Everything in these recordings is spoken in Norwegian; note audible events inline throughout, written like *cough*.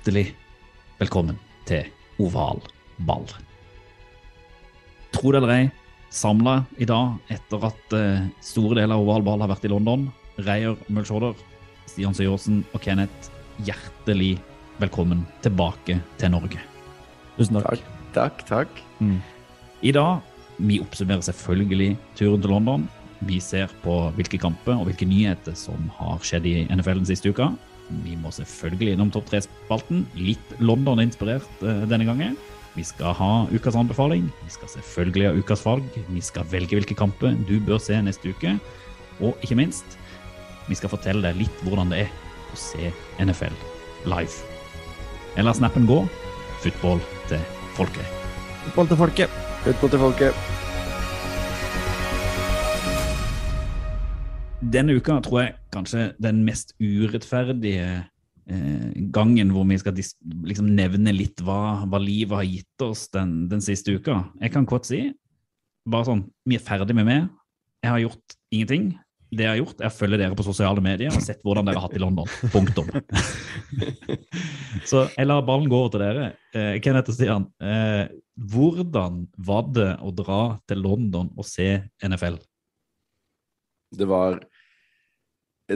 Hjertelig velkommen til Oval ball. Tro det eller ei, samla i dag etter at eh, store deler av Oval ball har vært i London. Reier Mulshorder, Stian Syversen og Kenneth, hjertelig velkommen tilbake til Norge. Tusen takk. Takk, takk. I dag vi oppsummerer selvfølgelig turen til London. Vi ser på hvilke kamper og hvilke nyheter som har skjedd i NFL den siste uka. Vi må selvfølgelig innom topp tre-spalten. Litt London-inspirert eh, denne gangen. Vi skal ha ukas anbefaling. Vi skal selvfølgelig ha ukas valg. Vi skal velge hvilke kamper du bør se neste uke. Og ikke minst, vi skal fortelle deg litt hvordan det er å se NFL live. Eller snappen gå. Football til folket. Football til folket. Football til folket. Denne uka tror jeg kanskje den mest urettferdige eh, gangen hvor vi skal liksom nevne litt hva, hva livet har gitt oss den, den siste uka. Jeg kan kort si bare sånn, vi er ferdig med meg. Jeg har gjort ingenting. Det jeg har gjort, er å følge dere på sosiale medier og sett hvordan dere har hatt det i London. Punktum. Så jeg lar ballen gå over til dere. Eh, Kenneth og Stian, eh, hvordan var det å dra til London og se NFL? Det var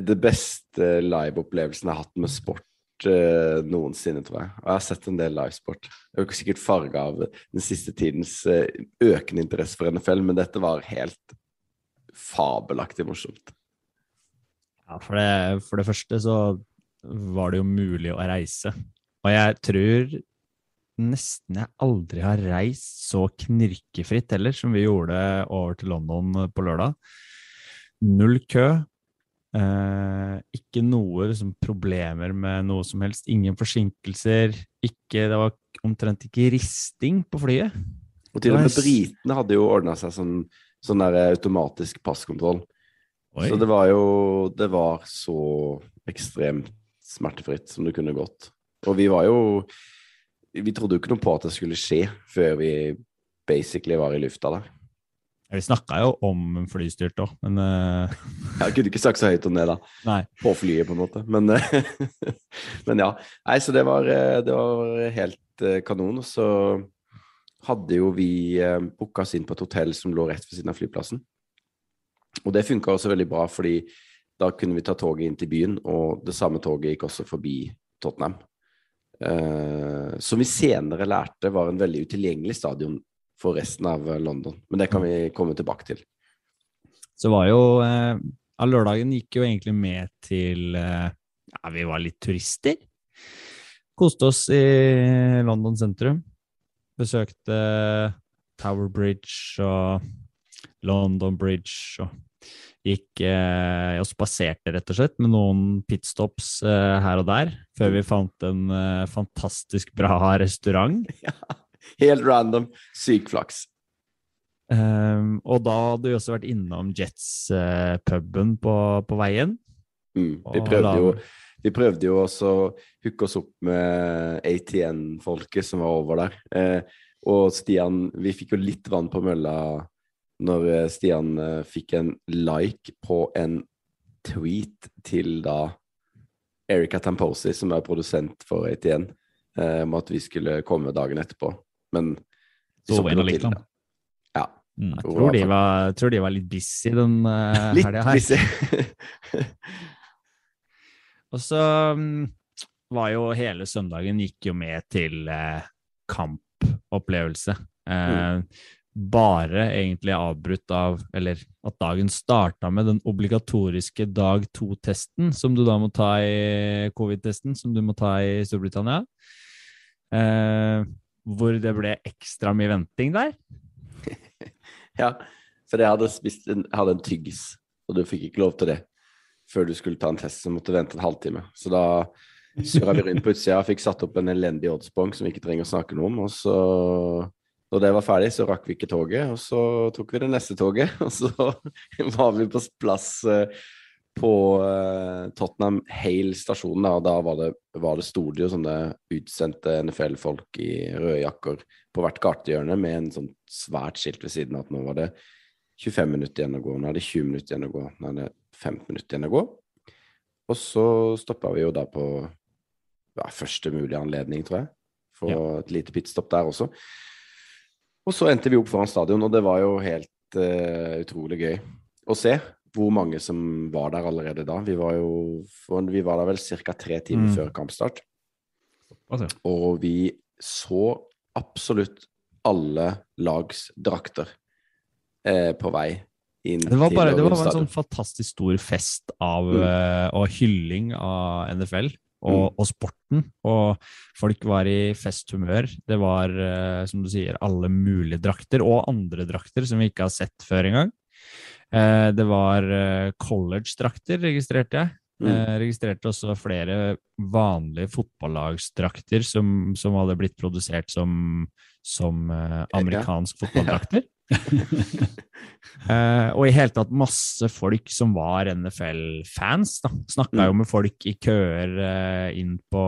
det beste liveopplevelsen jeg har hatt med sport eh, noensinne, tror jeg. Og jeg har sett en del livesport. Jeg er jo sikkert farga av den siste tidens eh, økende interesse for NFL, men dette var helt fabelaktig morsomt. Ja, for det, for det første så var det jo mulig å reise. Og jeg tror nesten jeg aldri har reist så knirkefritt heller, som vi gjorde over til London på lørdag. Null kø. Eh, ikke noe liksom, problemer med noe som helst. Ingen forsinkelser. Ikke, det var omtrent ikke risting på flyet. Og til og med britene hadde jo ordna seg sånn, sånn der automatisk passkontroll. Oi. Så det var jo Det var så ekstremt smertefritt som det kunne gått. Og vi var jo Vi trodde jo ikke noe på at det skulle skje før vi basically var i lufta der. Vi snakka jo om flystyrt òg, men uh... Jeg kunne ikke sagt så høyt om det, da. *laughs* nei. På flyet, på en måte. Men, *laughs* men ja. Nei, så det var, eh, det var helt kanon. Og så hadde jo vi booka oss inn på et hotell som lå rett ved siden av flyplassen. Og det funka også veldig bra, fordi da kunne vi ta toget inn til byen, og det samme toget gikk også forbi Tottenham. Uh, som vi senere lærte var en veldig utilgjengelig stadion for resten av eh, London. Men det kan vi komme tilbake til. Så var jo eh, ja, Lørdagen gikk jo egentlig med til eh, Ja, vi var litt turister. Koste oss i London sentrum. Besøkte Tower Bridge og London Bridge og gikk eh, og spaserte, rett og slett, med noen pitstops eh, her og der, før vi fant en eh, fantastisk bra restaurant. *laughs* Helt random. Syk flaks. Um, og da hadde vi også vært innom Jets-puben på, på veien. Mm. Vi prøvde jo vi prøvde jo også å hooke oss opp med ATN-folket som var over der. Eh, og Stian Vi fikk jo litt vann på mølla når eh, Stian eh, fikk en like på en tweet til da Erika Tamposi, som er produsent for ATN, eh, om at vi skulle komme dagen etterpå. Men Så så ikke inn det. Ja. Mm. Jeg tror de var, tror de var litt busy den uh, *laughs* Litt helga her. busy. *laughs* Og så um, var jo hele søndagen gikk jo med til uh, kampopplevelse. Eh, Bare egentlig avbrutt av Eller at dagen starta med den obligatoriske dag to-testen, som du da må ta i covid-testen, som du må ta i Storbritannia. Eh, hvor det ble ekstra mye venting der. *laughs* Ja, for jeg hadde spist en, hadde en tyggis og du fikk ikke lov til det før du skulle ta en test, så måtte du vente en halvtime. Så da surra vi rundt på utsida og fikk satt opp en elendig oddsbong som vi ikke trenger å snakke noe om. Og så, når det var ferdig, så rakk vi ikke toget, og så tok vi det neste toget. *laughs* Og så var vi på plass eh, på eh, Tottenham Hale stasjon, da, og da var det, var det sto det sånne utsendte NFL-folk i røde jakker på hvert gatehjørne med en sånn svært skilt ved siden av at nå var det 25 minutter igjen å gå, nå er det 20 minutter igjen å gå, nå er det 15 minutter igjen å gå. Og så stoppa vi jo da på ja, første mulige anledning, tror jeg, for Ja. et lite pitstop der også. Og så endte vi opp foran stadion, og det var jo helt uh, utrolig gøy å se hvor mange som var der allerede da. Vi var jo vi var der vel ca. tre timer Mm. før kampstart, Altså, og vi så absolutt alle lags drakter eh, på vei inn Det var, bare, det var Orion en sånn fantastisk stor fest av, Mm. eh, og hylling av NFL og, og sporten. Og folk var i festhumør. Det var, eh, som du sier, alle mulige drakter, og andre drakter som vi ikke har sett før engang. Eh, det var eh, college-drakter, registrerte jeg. Mm. Eh, registrerte også flere vanlige fotballagsdrakter som, som hadde blitt produsert som, som eh, amerikansk fotballdrakter. *laughs* *laughs* Eh, og i hele tatt masse folk som var NFL-fans. da. Snakka jo med folk i køer eh, inn på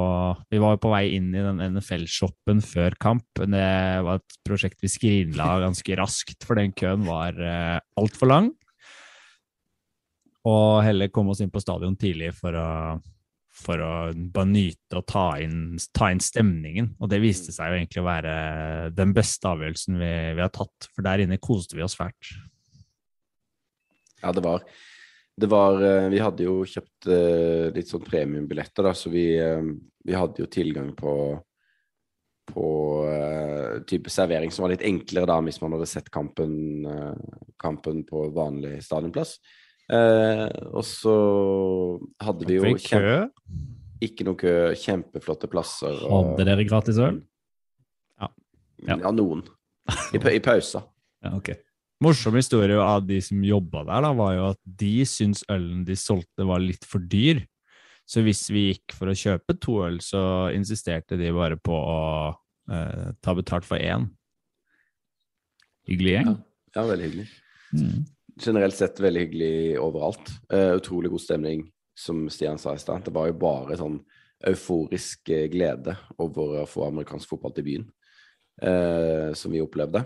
Vi var jo på vei inn i den NFL-shoppen før kamp. Det var et prosjekt vi skrinla ganske raskt, for den køen var eh, altfor lang. Og heller komme oss inn på stadion tidlig for å, for å bare nyte og ta inn, ta inn stemningen. Og det viste seg jo egentlig å være den beste avgjørelsen vi, vi har tatt, for der inne koste vi oss fælt. Ja, det var, det var eh, Vi hadde jo kjøpt eh, litt sånn premiumbilletter, da, så vi, eh, vi hadde jo tilgang på på type servering som var litt enklere da, hvis man hadde sett kampen, kampen på vanlig stadionplass. Eh, og så hadde vi jo kø? kjempe, ikke noe kø, kjempeflotte plasser. og- hadde dere gratis øl? Ja. Ja, noen. I, i pausa. Ja, ok. Morsom historie av de som jobba der, da, var jo at de syntes ølen de solgte var litt for dyr. Så hvis vi gikk for å kjøpe to øl, så insisterte de bare på å eh, ta betalt for én. Hyggelig gjeng. Ja, veldig hyggelig. Mm. Generelt sett veldig hyggelig overalt. Uh, utrolig god stemning, som Stian sa i stad. Det var jo bare sånn euforisk eh, glede over å få amerikansk fotball til byen, uh, som vi opplevde.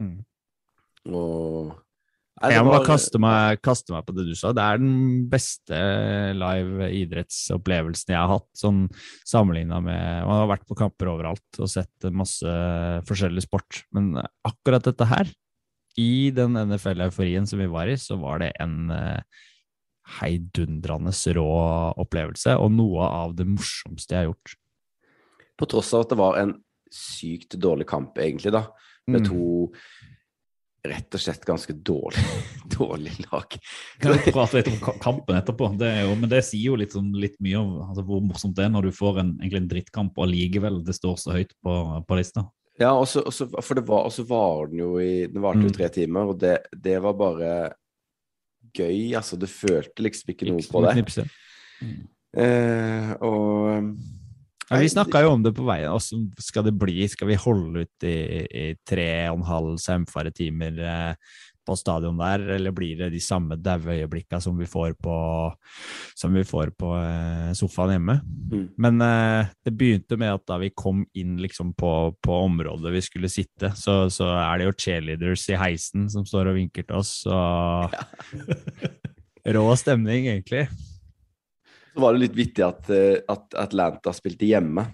Mm. Og Nei, Jeg må bare kaste meg, kaste meg på det du sa. Det er den beste live idrettsopplevelsen jeg har hatt, sånn sammenligna med Man har vært på kamper overalt og sett masse forskjellig sport, men akkurat dette her, i den NFL-euforien som vi var i, så var det en eh, heidundrende rå opplevelse, og noe av det morsomste jeg har gjort. På tross av at det var en sykt dårlig kamp, egentlig, da. Med Mm. to rett og slett ganske dårlig, *laughs* dårlig lag. Kan vi prate litt om kampen etterpå, det er jo, men det sier jo litt, sånn, litt mye om altså, hvor morsomt det er når du får en, egentlig en drittkamp og allikevel det står så høyt på, på lista. Ja, og så- for det var, også var den jo i Den varte jo Mm. tre timer, og det, det var bare gøy. Altså, du følte liksom ikke noe på det. Mm. Eh, og Ja, vi snakka jo om det på veien. Hvordan skal det bli? Skal vi holde ut i, i tre og en halv saumfare timer eh, på stadion der, eller blir det de samme daue øyeblikka som vi får på, som vi får på eh, sofaen hjemme? Mm. Men eh, det begynte med at da vi kom inn liksom på, på området vi skulle sitte, så, så er det jo cheerleaders i heisen som står og vinker til oss. Og *laughs* rå stemning, egentlig. så var det litt vittig at, eh, at Atlanta spilte hjemme.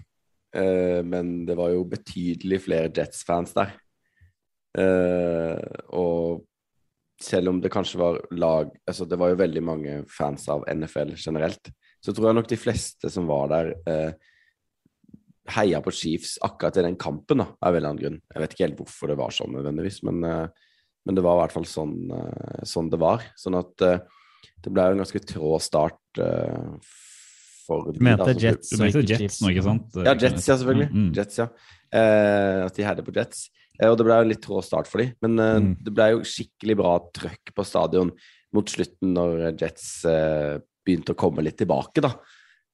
Uh, men det var jo betydelig flere Jets-fans der. Uh, og selv om det kanskje var lag Altså, det var jo veldig mange fans av NFL generelt. Så tror jeg nok de fleste som var der, eh, heia på Chiefs akkurat i den kampen, da, av en eller annen grunn. Jeg vet ikke helt hvorfor det var sånn nødvendigvis, men, eh, men det var i hvert fall sånn, eh, sånn det var. Sånn at eh, det ble jo en ganske trå start eh, for Du mente da, Jets Du mente Jets nå, ikke sant? Ja, Jets, ja, selvfølgelig. Mm, mm. Jets, ja. Eh, at de heide på Jets. Eh, Og det ble jo en litt rå start for dem. Men eh, Mm. det ble jo skikkelig bra trøkk på stadion mot slutten, når Jets eh, begynte å komme litt tilbake, da.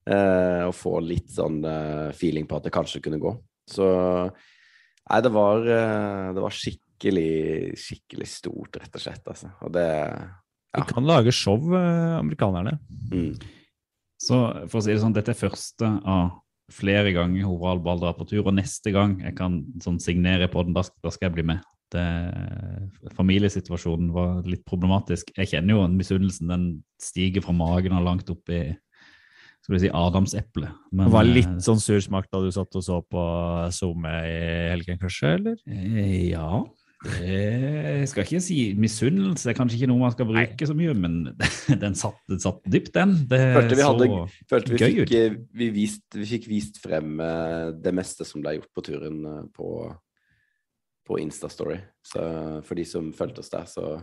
Eh, og få litt sånn feeling på at det kanskje kunne gå. Så Nei, det var, det var skikkelig, skikkelig stort, rett og slett, altså. Og det De Ja. kan lage show, amerikanerne. mm. Så for å si det sånn, dette er første av flere ganger Horald Ball drar på tur, og neste gang jeg kan sånn signere på den, da, skal jeg bli med. Det, familiesituasjonen var litt problematisk. Jeg kjenner jo misunnelsen, den stiger fra magen og langt opp i skal vi si adamseplet. Men, Det var eh, litt sånn sur smak da du satt og så på SoMe i helgen, kanskje? eller? Eh, Ja, jeg skal ikke si misunnelse, er kanskje ikke noe man skal bruke så mye, men *laughs* den satt, den satt dypt, den. Det Følte vi hadde- så Følte vi gøy fikk, ut. vi, vist, vi fikk vist frem eh, det meste som ble gjort på turen eh, på, på Instastory. Så for de som fulgte oss der, så,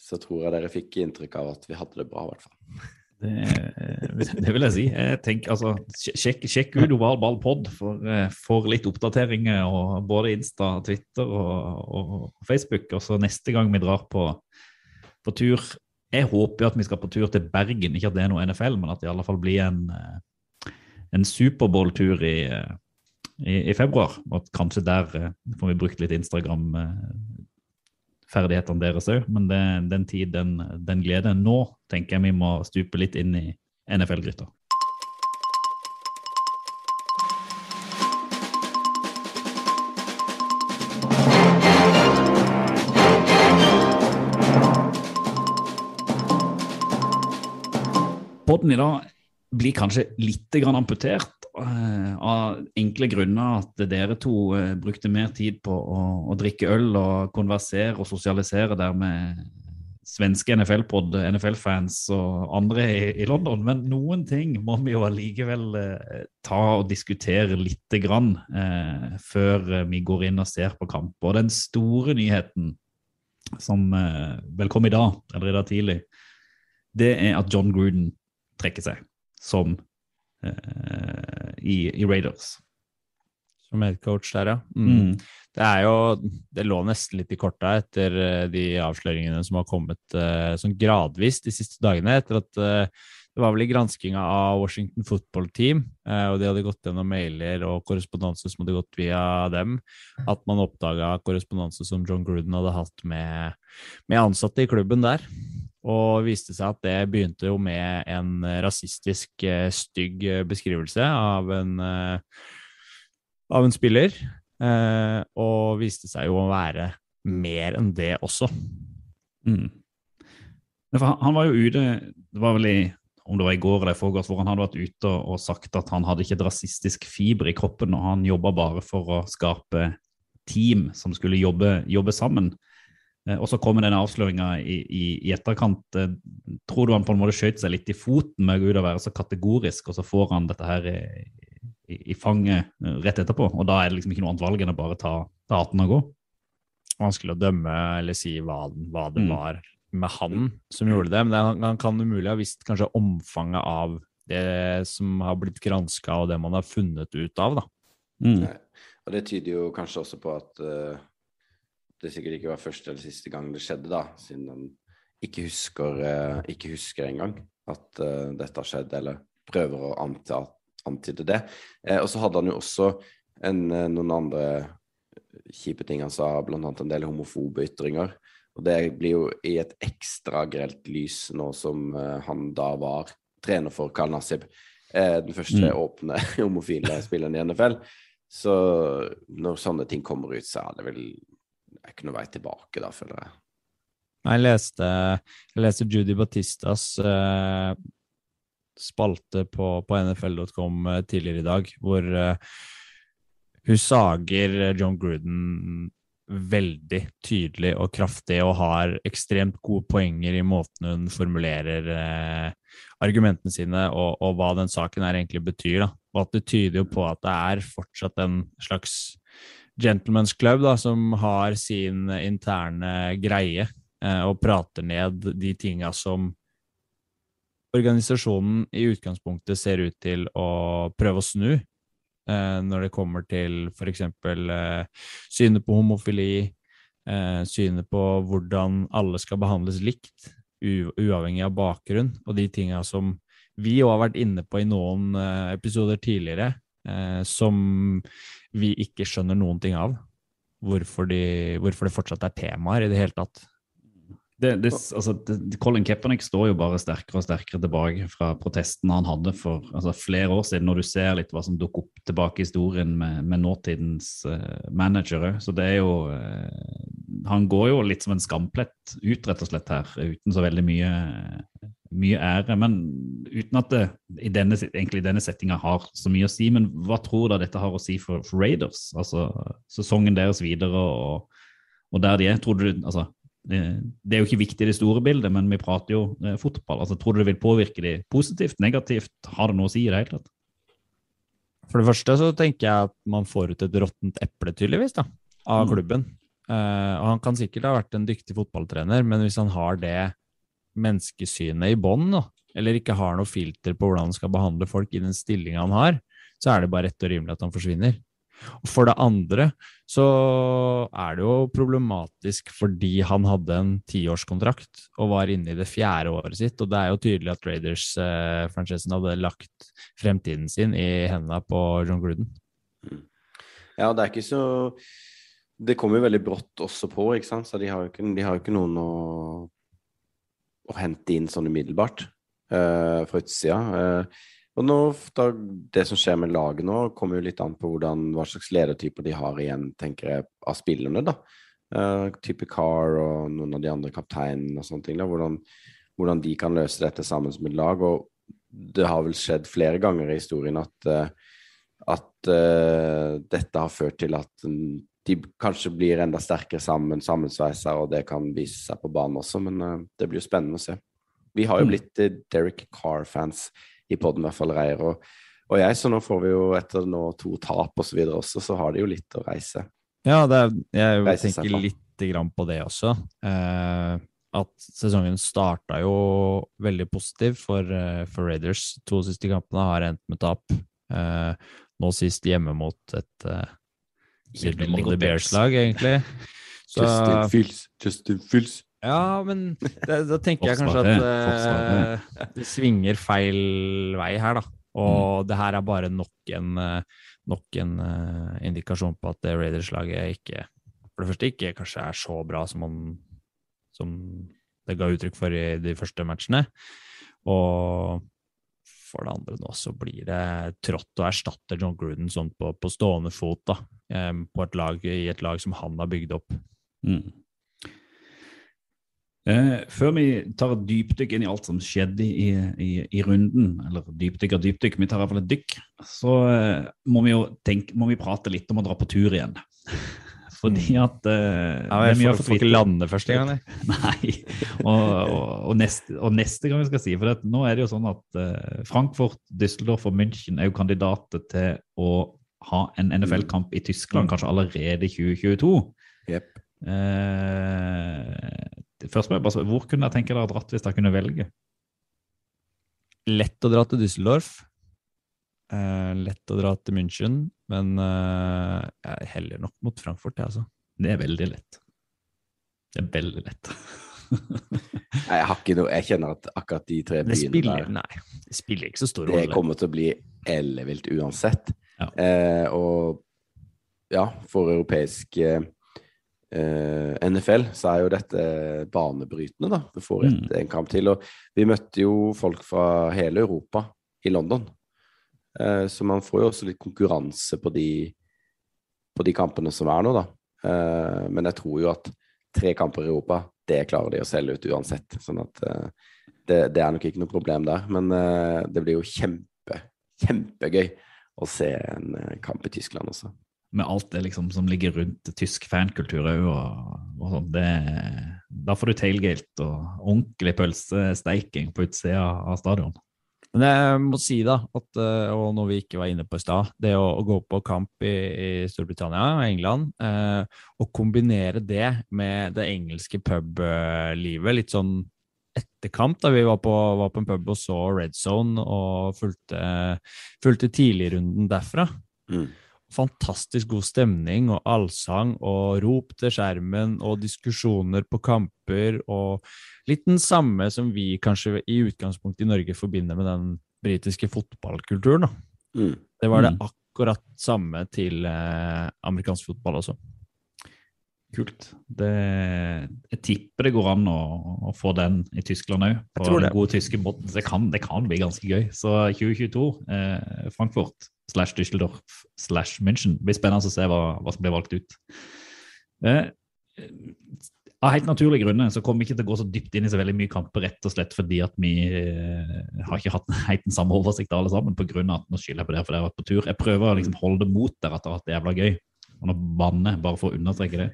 så tror jeg dere fikk inntrykk av at vi hadde det bra, i hvert fall. *laughs* Det, *laughs* det vil jeg si. Jeg tenker, altså, sjekk, sjekk ut Oval Ball Pod for, eh, for litt oppdateringer. Og både Insta, Twitter og, og Facebook. Og så neste gang vi drar på, på tur Jeg håper jo at vi skal på tur til Bergen. Ikke at det er noe NFL, men at det i alle fall blir en, eh, en Superbowl-tur i, eh, i, i februar. Og at kanskje der eh, får vi brukt litt Instagram-ferdighetene deres òg. Men det, den tid, den, den glede. Nå tenker jeg vi må stupe litt inn i NFL-gryta. Podden i dag blir kanskje litt amputert av enkle grunner at dere to eh, brukte mer tid på å, å drikke øl og konversere og sosialisere der med svenske NFL-pod, NFL-fans og andre i, i London. Men noen ting må vi jo allikevel eh, ta og diskutere lite grann eh, før eh, vi går inn og ser på kamp. Og den store nyheten som eh, vel kom i dag, eller i dag tidlig, det er at John Gruden trekker seg som eh, i, i Raiders. Som headcoach der, ja. Mm. Mm. Det er jo Det lå nesten litt i korta etter eh, de avsløringene som har kommet eh, sånn gradvis de siste dagene. Etter at eh, det var vel i granskinga av Washington Football Team, og de hadde gått gjennom mailer og korrespondanse som hadde gått via dem, at man oppdaga korrespondanse som John Gruden hadde hatt med, med ansatte i klubben der. Og viste seg at det begynte jo med en rasistisk, eh, stygg eh, beskrivelse av en, eh, av en spiller. Og viste seg jo å være mer enn det også. Mm. Han, var jo ute Det var vel i om det var i går eller i forgårs, hvor han hadde vært ute og sagt at han hadde ikke et rasistisk fiber i kroppen, og han jobba bare for å skape team som skulle jobbe, jobbe sammen. Eh, Og så kommer denne avsløringa i, i, i etterkant. Eh, Tror du han på en måte skjøt seg litt i foten med å gå ut og være så kategorisk, og så får han dette her i, i, i fanget eh, rett etterpå? Og da er det liksom ikke noe annet valg enn å bare ta, ta hatten og gå? Vanskelig å dømme eller si hva, hva det Mm. var med han som gjorde det. Men det, han- han kan umulig ha visst kanskje omfanget av det som har blitt granska, og det man har funnet ut av. da. Mm. Nei. Og det tyder jo kanskje også på at eh, det sikkert ikke var første eller siste gang det skjedde, da, siden han ikke husker, uh, ikke husker engang at eh, dette har skjedd, eller prøver å anta, antyde det. Eh, og så hadde han jo også en, eh, noen andre kjipe ting han sa, annet en del homofobe ytringer. Og det blir jo i et ekstra grelt lys nå som eh, han da var trener for Karl Nassib. Eh, den første Mm. åpne *laughs* homofile spilleren i NFL. Så når sånne ting kommer ut, så er det vel ikke noe vei tilbake, da, føler jeg. Jeg leste, jeg leste Judy Batistas eh, spalte på, på nfl.com eh, tidligere i dag, hvor eh, hun sager John Gruden veldig tydelig og kraftig og har ekstremt gode poenger i måten hun formulerer eh, argumentene sine og, og hva den saken her egentlig betyr. Da. Og at det tyder jo på at det er fortsatt en slags gentleman's club da, som har sin interne greie eh, og prater ned de tinga som organisasjonen i utgangspunktet ser ut til å prøve å snu. eh, når det kommer til f.eks. Eh, synet på homofili, eh, synet på hvordan alle skal behandles likt, uavhengig av bakgrunn, og de tinga som vi òg har vært inne på i noen episoder tidligere, eh, som vi ikke skjønner noen ting av. Hvorfor, de, hvorfor det fortsatt er temaer i det hele tatt. Det, det, altså, det, Colin Kaepernick står jo bare sterkere og sterkere tilbake fra protestene han hadde for altså, flere år siden, når du ser litt hva som dukker opp tilbake i historien med, med nåtidens uh, managere. Så det er jo uh, Han går jo litt som en skamplett ut, rett og slett, her, uten så veldig mye, mye ære. Men uten at det i denne, egentlig denne settinga har så mye å si. Men hva tror du dette har å si for, for Raiders? Altså sesongen deres videre og, og der de er. Tror du altså det er jo ikke viktig i det store bildet, men vi prater jo eh, fotball. altså Tror du det vil påvirke de positivt, negativt? Har det noe å si i det hele tatt? For det første så tenker jeg at man får ut et råttent eple, tydeligvis, da, av mm. klubben. Uh, og han kan sikkert ha vært en dyktig fotballtrener, men hvis han har det menneskesynet i bånn, eller ikke har noe filter på hvordan han skal behandle folk i den stillinga han har, så er det bare rett og rimelig at han forsvinner. For det andre så er det jo problematisk fordi han hadde en tiårskontrakt og var inne i det fjerde året sitt, og det er jo tydelig at Raiders-franchisen eh, hadde lagt fremtiden sin i hendene på John Gruden. Mm. Ja, det er ikke så Det kommer jo veldig brått også på, ikke sant, så de har jo ikke, har jo ikke noen å, å hente inn sånn umiddelbart uh, fra utsida. Uh, og nå, da, Det som skjer med laget nå, kommer jo litt an på hvordan, hva slags ledertyper de har igjen, tenker jeg, av spillerne. da. Uh, type Carr og noen av de andre kapteinene og sånne ting. da, hvordan, hvordan, de kan løse dette sammen som et lag. og Det har vel skjedd flere ganger i historien at, uh, at uh, dette har ført til at de kanskje blir enda sterkere sammen, sammensveisa, og det kan vise seg på banen også. Men det blir jo spennende å se. Vi har jo mm. blitt Derek Carr-fans i poden, i hvert fall Reier og, og, jeg. Så nå får vi jo etter nå to tap og så videre også, så har de jo litt å reise. Ja, er, jeg reise tenker litt grann på det også. Eh, at sesongen starta jo veldig positivt for, eh, for, Raiders. To siste kampene har endt med tap. Eh, nå sist hjemme mot et The Bears-lag, egentlig. *laughs* Så, Justin Fields. Justin Fields. Ja, men det, da tenker jeg kanskje at uh, det svinger feil vei her, da. Og mm. det her er bare nok en, eh, nok en uh, indikasjon på at Raiders-laget ikke For det første ikke kanskje er så bra som, man, som det ga uttrykk for i de første matchene. Og for det andre nå så blir det trått å erstatte John Gruden sånn på, på stående fot, da. Um, på et lag, I et lag som han har bygd opp. Mm. Eh, før vi tar et dypdykk inn i alt som skjedde i, i, i runden, eller dypdykk og dypdykk, vi tar iallfall et dykk, så eh, må vi jo tenke, må vi prate litt om å dra på tur igjen. *laughs* Fordi mm. at eh, ja, Jeg får, får ikke lande første gang, jeg. *laughs* nei. Og, og, og, neste, og, neste, gang vi skal si, for nå er det jo sånn at uh, Frankfurt, Düsseldorf og München er jo kandidater til å ha en NFL-kamp i Tyskland mm. kanskje allerede i 2022. Yep. Uh, Først må jeg bare, Hvor kunne jeg tenke dere dratt hvis dere kunne velge? Lett å dra til Düsseldorf. Eh, lett å dra til München, men eh, jeg heller nok mot Frankfurt, jeg, altså. Det er veldig lett. Det er veldig lett. *laughs* nei, jeg har ikke noe Jeg kjenner at akkurat de tre byene spiller, der Nei, det spiller ikke så stor rolle. Det kommer til å bli ellevilt uansett. Ja. Eh, og ja, for europeisk eh, NFL, så er jo dette banebrytende, da. Du får et, mm. en kamp til. Og vi møtte jo folk fra hele Europa i London. Uh, så man får jo også litt konkurranse på de, på de kampene som er nå, da. Uh, men jeg tror jo at tre kamper i Europa, det klarer de å selge ut uansett. Sånn at det, det, er nok ikke noe problem der. Men det blir jo kjempe, kjempegøy å se en kamp i Tyskland også med alt det liksom som ligger rundt tysk fankultur òg. Og, og sånn. Da får du tailgate og ordentlig pølsesteiking på utsida av stadion. Men jeg må si da, at, eh, og når vi ikke var inne på i stad, det å, å, gå på kamp i, i Storbritannia og England, eh, og kombinere det med det engelske publivet, litt sånn etter kamp, da vi var på, var på en pub og så Red Zone og fulgte, fulgte tidligrunden derfra, Mm. Fantastisk god stemning og allsang og rop til skjermen og diskusjoner på kamper og litt den samme som vi kanskje i utgangspunktet i Norge forbinder med den britiske fotballkulturen. da. Mm. Det var det Mm. akkurat samme til eh, amerikansk fotball også. Kult. Det, jeg tipper det går an å, å få den i Tyskland òg, på den det. gode tyske måten. Det kan, det kan bli ganske gøy. Så 2022, eh, Frankfurt slash Düsseldorf slash München. Det blir spennende å se hva, hva som blir valgt ut. Eh, av helt naturlige grunner så kommer vi ikke til å gå så dypt inn i så veldig mye kamper, rett og slett fordi at vi eh, har ikke hatt *laughs* helt den samme oversikt alle sammen, av at nå skylder jeg på dere for dere har vært på tur. Jeg prøver å liksom holde det mot dere at det har vært jævla gøy. Og nå banner bare for å understreke det.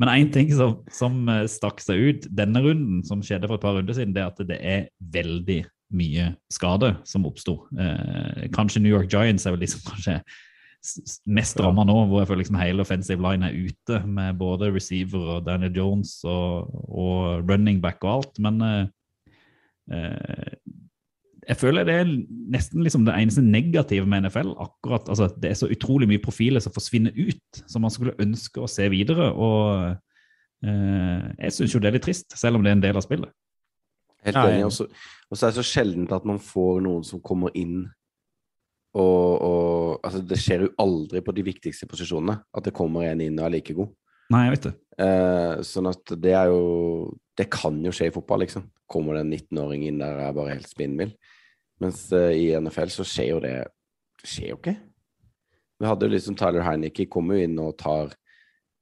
Men én ting som, som eh, stakk seg ut denne runden, som skjedde for et par runder siden, det er at det er veldig mye skade som oppsto. Eh, kanskje New York Giants er vel liksom kanskje mest ramma nå, hvor jeg føler liksom hele offensive line er ute, med både receiver og Daniel Jones og, og running back og alt. Men eh, eh, jeg føler det er nesten liksom det eneste negative med NFL. akkurat, altså Det er så utrolig mye profiler som forsvinner ut, som man skulle ønske å se videre. og eh, Jeg syns jo det er litt trist, selv om det er en del av spillet. Helt enig. jeg- Og så er det så sjeldent at man får noen som kommer inn og, og altså Det skjer jo aldri på de viktigste posisjonene at det kommer en inn og er like god. Nei, jeg vet det. Eh, sånn at det er jo Det kan jo skje i fotball, liksom. Kommer det en 19-åring inn der er bare helt spinnvill. Mens eh, i NFL så skjer jo det skjer jo ikke. Vi hadde jo liksom Tyler Heineke kommer jo inn og tar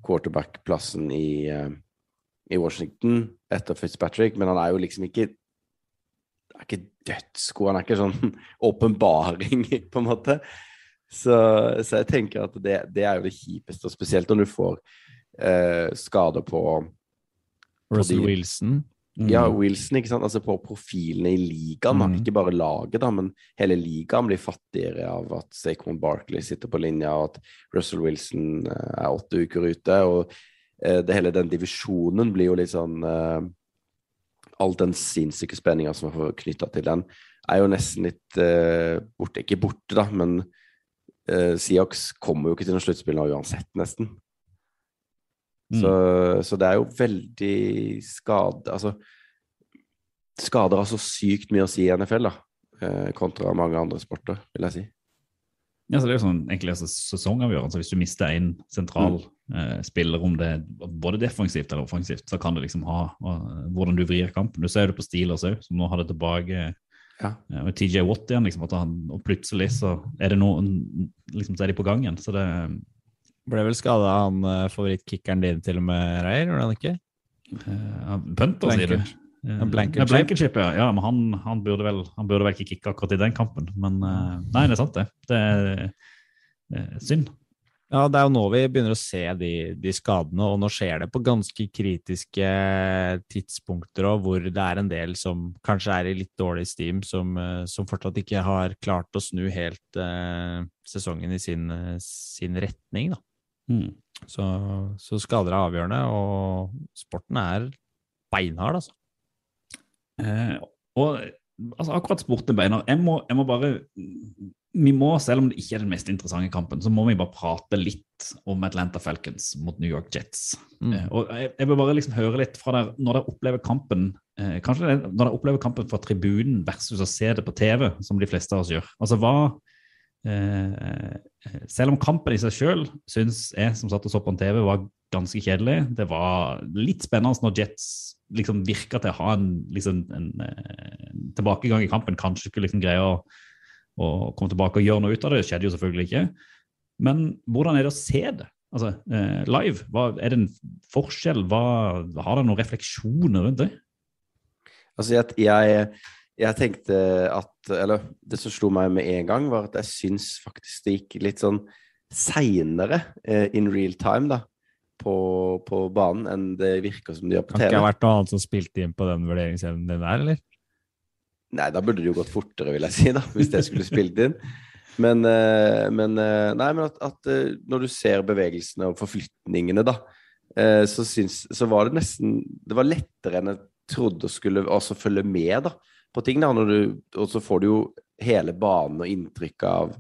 quarterback-plassen i, eh, i Washington etter Fitzpatrick, men han er jo liksom ikke er ikke dødsgod. Han er ikke sånn *laughs* åpenbaring, på en måte. Så, så jeg tenker at det, det er jo det kjipeste, og spesielt når du får eh, skader på Russell de, Wilson. ja, Wilson, ikke sant? Altså på profilene i ligaen. Mm. Ikke bare laget, da, men hele ligaen blir fattigere av at Saquon Barkley sitter på linja, og at Russell Wilson eh, er åtte uker ute. og eh, det hele den divisjonen blir jo litt sånn eh, All den sinnssyke spenninga som er knytta til den, er jo nesten litt uh, borte. Ikke borte, da, men uh, Seahawks kommer jo ikke til noen sluttspill nå uansett, nesten. Mm. Så, så det er jo veldig skade Altså Skader har så sykt mye å si i NFL, da, uh, kontra mange andre sporter, vil jeg si. Ja, så Det er jo sånn egentlig altså, sesongavgjørende. Hvis du mister en sentral eh, spiller, om det både defensivt eller offensivt, så kan det liksom ha og, hvordan du vrir kampen. Du ser det på Steelers òg, som nå har det tilbake Ja. eh, TJ Watt igjen. liksom, han, Og plutselig så er det noen liksom, så er de på gang igjen. Så det Ble vel skada han eh, favorittkickeren din til og med, Reier? Gjorde han ikke? eh, Punter, sier du? Blankenship. Eh, Ja, Blankenship. Ja, ja. men han, han, burde vel, han burde vel ikke kicke akkurat i den kampen. Men eh, nei, det er sant, det. Det er eh, synd. Ja, det er jo nå vi begynner å se de, de skadene, og nå skjer det på ganske kritiske tidspunkter og hvor det er en del som kanskje er i litt dårlig steam, som, eh, som fortsatt ikke har klart å snu helt eh, sesongen i sin, sin retning. Da. Mm. Så, så skader er avgjørende, og sporten er beinhard, altså. Eh, og altså, akkurat sporten beiner jeg jeg må bare Vi må, selv om det ikke er den mest interessante kampen, så må vi bare prate litt om Atlanta Falcons mot New York Jets. Mm. Eh, og jeg, jeg vil bare liksom høre litt fra der når dere opplever kampen eh, Kanskje det, når dere opplever kampen fra tribunen versus å se det på TV, som de fleste av oss gjør. Altså hva eh, Selv om kampen i seg sjøl syns jeg som satt og så på en TV, var ganske kjedelig. Det var litt spennende når Jets liksom virka til å ha en, liksom, en, eh, en tilbakegang i kampen. Kanskje skulle liksom greie å, å komme tilbake og gjøre noe ut av det. Det skjedde jo selvfølgelig ikke. Men hvordan er det å se det? Altså, eh, live, hva, er det en forskjell? Hva, har det noen refleksjoner rundt det? Altså, jeg, jeg, jeg tenkte at Eller det som slo meg med en gang, var at jeg syns faktisk det gikk litt sånn seinere eh, in real time, da, på, på banen enn det virker som de gjør på TV. Kan ikke ha vært noe annet som spilte inn på den vurderingsevnen din der, eller? Nei, da burde det jo gått fortere, vil jeg si, da, hvis det skulle spilt inn. Men, eh, men, eh, nei, men at, at eh, når du ser bevegelsene og forflytningene, da, så, syns, så var det nesten Det var lettere enn jeg trodde å skulle også følge med da, på ting. da, du, Og så får du jo hele banen og inntrykk av,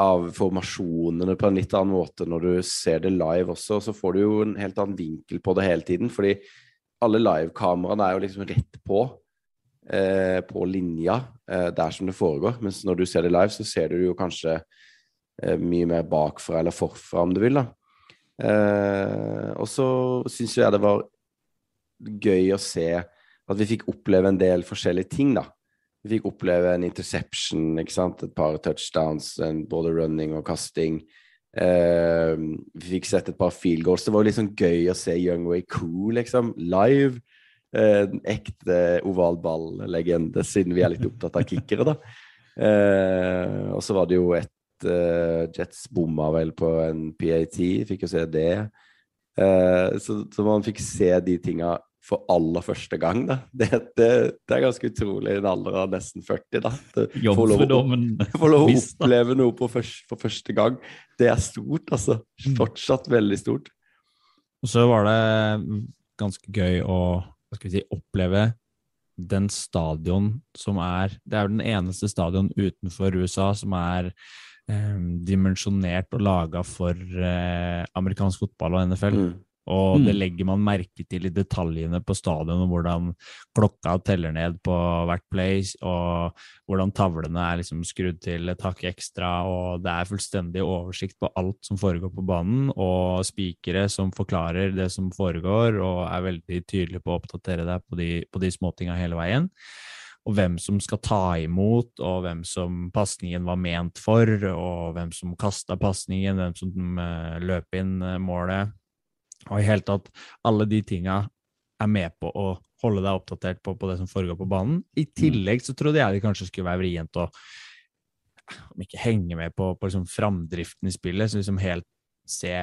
av formasjonene på en litt annen måte når du ser det live også. Så får du jo en helt annen vinkel på det hele tiden, fordi alle livekameraene er jo liksom rett på. Eh, på linja eh, der som det foregår. Mens når du ser det live, så ser du jo kanskje eh, mye mer bakfra eller forfra, om du vil. da. Eh, og så syns jeg det var gøy å se at vi fikk oppleve en del forskjellige ting, da. Vi fikk oppleve en interception, et par touchdowns, både running og kasting. Eh, vi fikk sett et par field goals. Det var litt sånn gøy å se Young Way Cool liksom, live. Eh, en ekte oval ball-legende, siden vi er litt opptatt av kickere, da. Eh, og så var det jo et eh, Jets bomma vel på en PAT, fikk jo se det. Eh, så, så man fikk se de tinga for aller første gang. Da. Det, det, det er ganske utrolig i en alder av nesten 40. da. Det- Få lov, å- *laughs* oppleve noe på først, for første gang. Det er stort, altså. Fortsatt veldig stort. Og så var det ganske gøy å si, oppleve den stadion som er Det er jo den eneste stadion utenfor USA som er eh, dimensjonert og laga for eh, amerikansk fotball og NFL. Mm. Og Mm. det legger man merke til i detaljene på stadion, hvordan klokka teller ned på hvert place, og hvordan tavlene er liksom skrudd til et hakk ekstra, og det er fullstendig oversikt på alt som foregår på banen, og spikere som forklarer det som foregår, og er veldig tydelige på å oppdatere deg på de, på de småtinga hele veien. Og hvem som skal ta imot, og hvem som pasningen var ment for, og hvem som kasta pasningen, hvem som eh, løp inn eh, målet. Og i hele tatt, alle de tinga er med på å holde deg oppdatert på, på det som foregår på banen. I tillegg så trodde jeg det kanskje skulle være vrient å om ikke henge med på, på liksom framdriften i spillet, så liksom helt se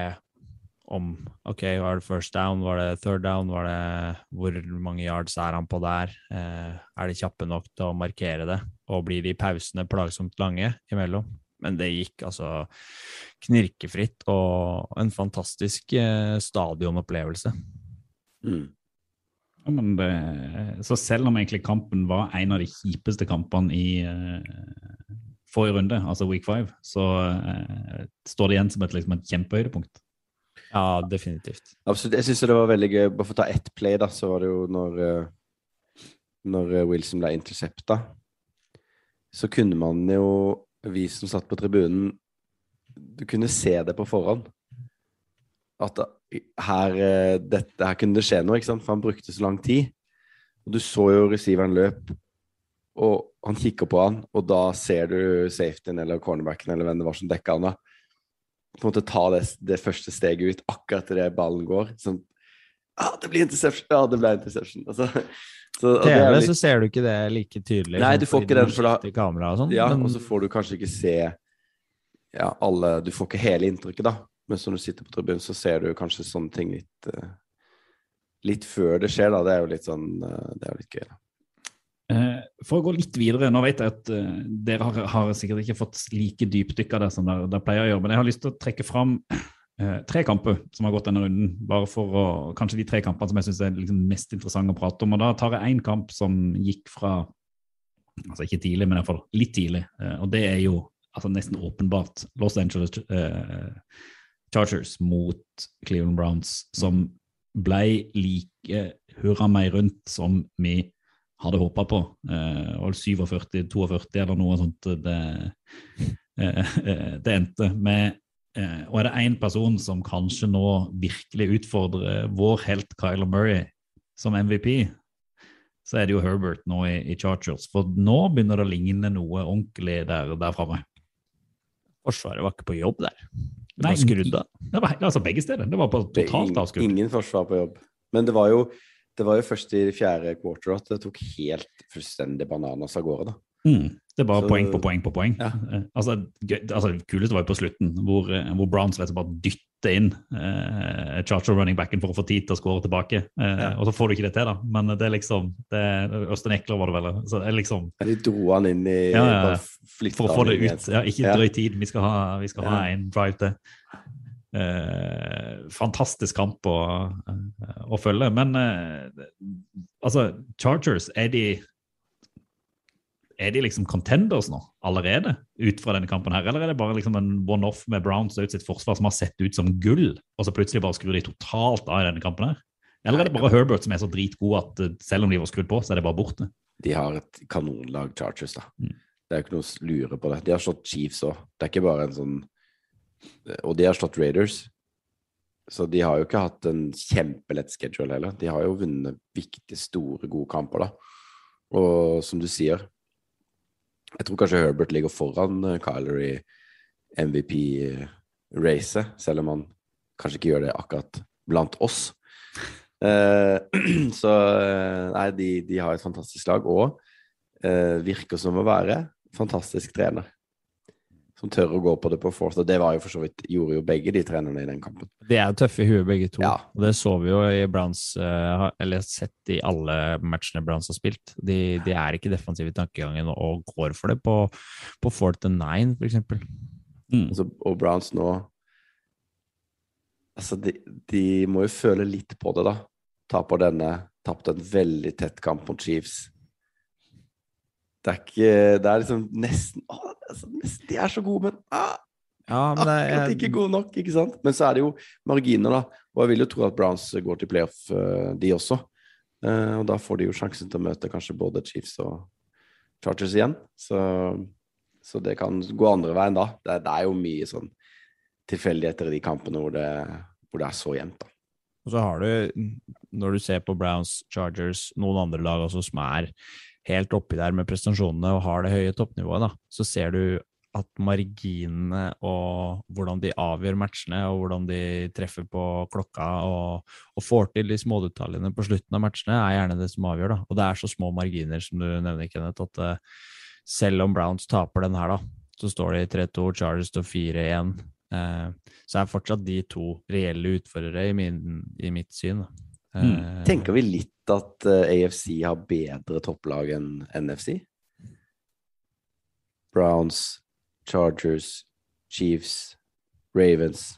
om OK, var det first down, var det third down, var det hvor mange yards er han på der? Eh, er de kjappe nok til å markere det? Og blir de pausene plagsomt lange imellom? Men det gikk altså knirkefritt og en fantastisk eh, stadionopplevelse. Mm. Ja, men det, så selv om egentlig kampen var en av de kjipeste kampene i eh, forrige runde, altså week five, så eh, står det igjen som et, liksom, et kjempehøydepunkt. Ja, definitivt. Absolutt. Jeg syns det var veldig gøy. Bare for å ta ett play, da, så var det jo når, eh, når eh, Wilson ble intercepta. Så kunne man jo, vi som satt på tribunen, du kunne se det på forhånd. At her, eh, dette, her kunne det skje noe, ikke sant? for han brukte så lang tid. Og du så jo receiveren løp, og han kikker på han, og da ser du safetyen eller cornerbacken eller hvem det var som dekka han. da på en måte ta det, det første steget ut akkurat idet ballen går. Sånn ah, det blir interception! Ja, det ble interception. Altså, så, er TV litt- så ser du ikke det like tydelig. Nei, du får ikke den, for da- og sånn. ja, men og så får du kanskje ikke se ja, alle Du får ikke hele inntrykket, da. Men når du sitter på tribunen, så ser du kanskje sånne ting litt uh, Litt før det skjer, da. Det er jo litt sånn uh, Det er jo litt gøy, da. Eh, For å gå litt videre, nå vet jeg at dere har, har sikkert ikke fått like dypdykk av det som dere, dere pleier å gjøre, men jeg har lyst til å trekke fram eh, tre kamper som har gått denne runden, bare for å, kanskje de tre kampene som jeg syns er liksom mest interessante å prate om. Og da tar jeg én kamp som gikk fra altså ikke tidlig, men i hvert fall litt tidlig, eh, og det er jo altså nesten åpenbart Los Angeles eh, Chargers mot Cleveland Browns, som ble like hurra meg rundt som vi hadde håpa på. Eh, 47-42 eller noe sånt det, eh, *laughs* det endte med. Eh, og er det én person som kanskje nå virkelig utfordrer vår helt Kyler Murray som MVP, så er det jo Herbert nå i, i Chargers. For nå begynner det å ligne noe ordentlig der, der framme. Forsvaret var ikke på jobb der. Det Nei, var skrudd av. Det var altså begge steder. Det var på totalt avskudd. Ingen forsvar på jobb. Men det var jo det var jo først i fjerde quarter at det tok helt fullstendig bananas av gårde, da. Mm. Det bare Så- poeng på poeng på poeng. Ja. Eh, Altså, altså, det kuleste var jo på slutten, hvor, eh, hvor Browns rett og slett bare dytter inn eh, Charger running backen for å få tid til å skåre tilbake. Eh, Ja. Og så får du ikke det til, da. Men det er liksom det, Østen Ekler var det vel. Så det er liksom Ja, De dro han inn i Ja, For å få det ut. Ja, ikke drøy tid. Vi skal ha, vi skal ha en drive til. Eh, fantastisk kamp å, eh, å følge. Men eh, altså, Chargers, er de er de liksom contenders nå allerede ut fra denne kampen her, eller er det bare liksom en one-off med Browns ut sitt forsvar som har sett ut som gull, og så plutselig bare skrur de totalt av i denne kampen her? Eller er det bare Herbert som er så dritgod at eh, selv om de var skrudd på, så er det bare borte? De har et kanonlag, Chargers, da. Mm. Det er jo ikke noe å lure på det. De har slått Chiefs òg. Det er ikke bare en sånn Og de har slått Raiders. Så de har jo ikke hatt en kjempelett schedule heller. De har jo vunnet viktige, store, gode kamper, da. Og som du sier, jeg tror kanskje Herbert ligger foran eh, Kyler i MVP-racet, selv om han kanskje ikke gjør det akkurat blant oss. Eh, *clears throat* så eh, nei, de, de har et fantastisk lag, og eh, virker som å være fantastisk trener. Som tør å gå på det på fourth, og det var jo for så vidt gjorde jo begge de trenerne i den kampen. De er jo tøffe i huet, begge to. Ja. Og det så vi jo i Browns, eh, eller sett i alle matchene Browns har spilt. De, de er ikke defensive i tankegangen og går for det på, på fourth and nine, for eksempel. Mm. Altså, og Browns nå Altså, de, de må jo føle litt på det, da. Taper denne, tapte en veldig tett kamp mot Chiefs. Det er ikke Det er liksom nesten å, De er så gode, men ah, Ja, men det akkurat ikke gode nok, ikke sant? Men så er det jo marginer, da. Og jeg vil jo tro at Browns går til playoff, eh, de også. Eh, og da får de jo sjansen til å møte kanskje både Chiefs og Chargers igjen. Så, så det kan gå andre veien da. Det, det er jo mye sånn tilfeldigheter i de kampene hvor det, hvor det er så jevnt, da. Og så har du, når du ser på Browns, Chargers, noen andre lag også som er helt oppi der med prestasjonene og har det høye toppnivået, da, så ser du at marginene og hvordan de avgjør matchene, og hvordan de treffer på klokka og, og får til de smådetaljene på slutten av matchene, er gjerne det som avgjør. da. Og det er så små marginer, som du nevner, Kenneth, at uh, selv om Browns taper den her, da, så står de 3-2, Chargers står 4-1. Uh, så er fortsatt de to reelle utfordrere i, min, i mitt syn. da. Mm. Tenker vi litt at eh, AFC har bedre topplag enn NFC? Browns, Chargers, Chiefs, Ravens.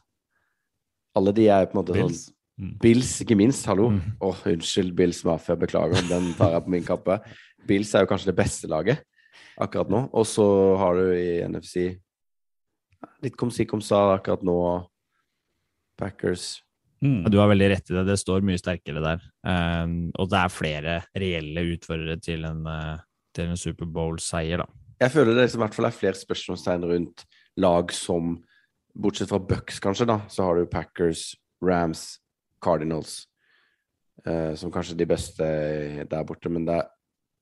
Alle de er på en måte Bills. sånn. Bills, ikke minst. Hallo. Åh, Mm. unnskyld, Bills Mafia. Beklager, den tar jeg på min kappe. Bills er jo kanskje det beste laget akkurat nå. Og så har du i NFC litt kom si kom sa akkurat nå. Packers. Mm. Du har veldig rett i det. Det står mye sterkere der. Um, og det er flere reelle utførere til en, eh, til en Superbowl-seier, da. Jeg føler det liksom, i hvert fall er flere spørsmålstegn rundt lag som Bortsett fra Bucks, kanskje, da, så har du Packers, Rams, Cardinals uh, som kanskje de beste der borte. Men det er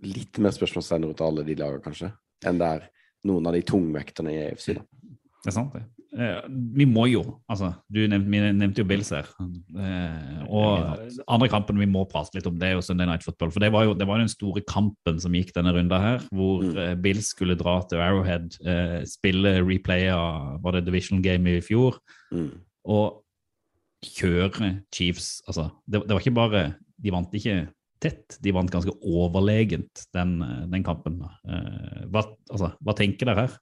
litt mer spørsmålstegn rundt alle de lagene, kanskje, enn det er noen av de tungvekterne i AFC. Da. Det er sant, det. Eh, vi må jo altså, Du nevnte, nevnte jo Bills her. Eh, og andre kampen vi må prate litt om, det er jo Sunday Night Football. For det var jo, det var den store kampen som gikk denne runda her, hvor Mm. eh, Bills skulle dra til Arrowhead, spille replay av var det Division Game i fjor, Mm. og kjøre Chiefs. Altså, det, det var ikke bare De vant ikke tett, de vant ganske overlegent den, den kampen. Hva, altså, hva tenker dere her?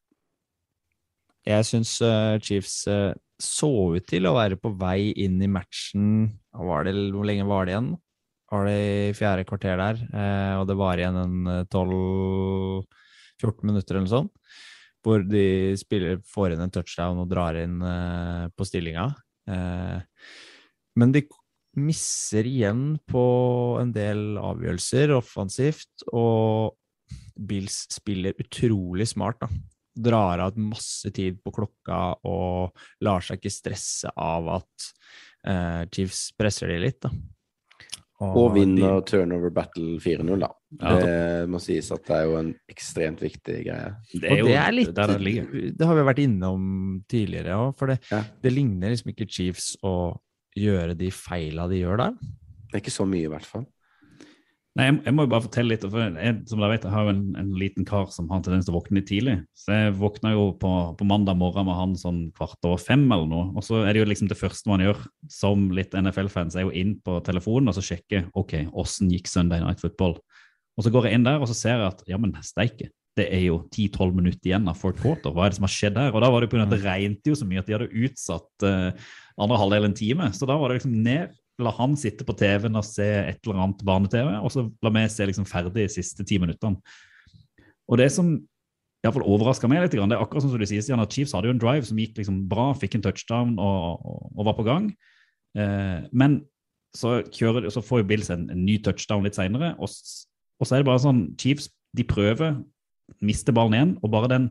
Jeg syns eh, Chiefs eh, så ut til å være på vei inn i matchen det, Hvor lenge var det igjen? Var det i fjerde kvarter der? Eh, og det var igjen en eh, 12-14 minutter eller noe sånt. Hvor de spiller, får inn en touchdown og drar inn på stillinga. Men de misser igjen på en del avgjørelser offensivt, og Bills spiller utrolig smart, da drar av masse tid på klokka og lar seg ikke stresse av at uh, Chiefs presser de litt. Da. Og vinner turnover battle 4-0, da. Ja. Det må sies at det er jo en ekstremt viktig greie. Det og det er litt der det ligger. Det har vi vært innom tidligere òg, for det, Ja. det ligner liksom ikke Chiefs å gjøre de feila de gjør der. Det er ikke så mye, i hvert fall. Nei, jeg, jeg må jo bare fortelle litt. For jeg, som dere vet, jeg har jo en, en liten kar som har tendens til å våkne litt tidlig. Så jeg våkna jo på, på mandag morgen med han sånn kvart over fem eller noe. Og så er det jo liksom det første man gjør som litt NFL-fans, er jo inn på telefonen og så sjekke ok, åssen gikk Sunday Night Football. Og så går jeg inn der og så ser jeg at ja, men steike. Det er jo 10-12 minutter igjen av fourth quarter. Hva er det som har skjedd her? Og da var det på grunn av at det regnet jo så mye at de hadde utsatt uh, andre halvdel en time. Så da var det liksom ned La han sitte på TV-en og se et eller annet barne-TV, og så la meg se liksom ferdig de siste ti minuttene. Og det som i hvert fall overraska meg litt, det er akkurat som du sier, Stian, at Chiefs hadde jo en drive som gikk liksom bra, fikk en touchdown og, og, og var på gang. Eh, men så, kjører, så får jo Bills en, en ny touchdown litt seinere, og, og så er det bare sånn Chiefs de prøver, mister ballen igjen, og bare den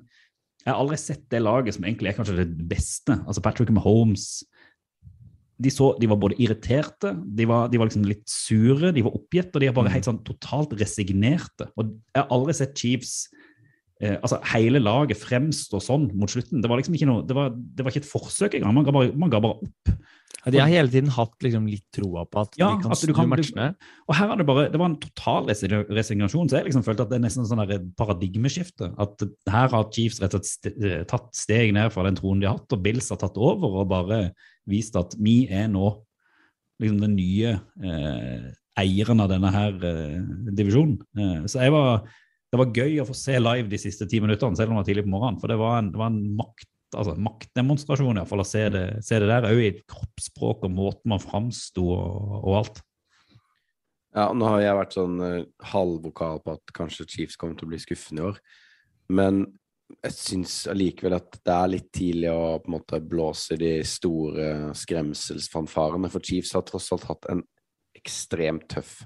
Jeg har aldri sett det laget som egentlig er kanskje det beste. Altså Patrick Mahomes de, så, de var både irriterte, de var, de var liksom litt sure, de var oppgitt, og de er bare helt sånn totalt resignerte. Og jeg har aldri sett Chiefs eh, altså Hele laget fremstår sånn mot slutten. Det var liksom ikke noe, det var, det var ikke et forsøk engang. Man ga bare, man ga bare opp. Ja, de har hele tiden hatt liksom litt troa på at Ja, de kan snu matchene. Og her er det bare, det var en total resignasjon, så jeg liksom følte at det er nesten sånn der paradigmeskifte. At her har Chiefs rett og slett eh, tatt steg ned fra den troen de har hatt, og Bills har tatt over og bare vist at vi er nå liksom den nye eh, eieren av denne her eh, divisjonen. Eh, så jeg var, det var gøy å få se live de siste ti minuttene, selv om det var tidlig på morgenen. For det var en, det var en makt, altså, maktdemonstrasjon, iallfall, å se det, se det der. Òg i kroppsspråk og måten man framsto og, og alt. Ja, nå har jeg vært sånn uh, halvvokal på at kanskje Chiefs kommer til å bli skuffende i år. Men jeg syns allikevel at det er litt tidlig å på en måte blåse de store skremselsfanfarene. For Chiefs har tross alt hatt en ekstremt tøff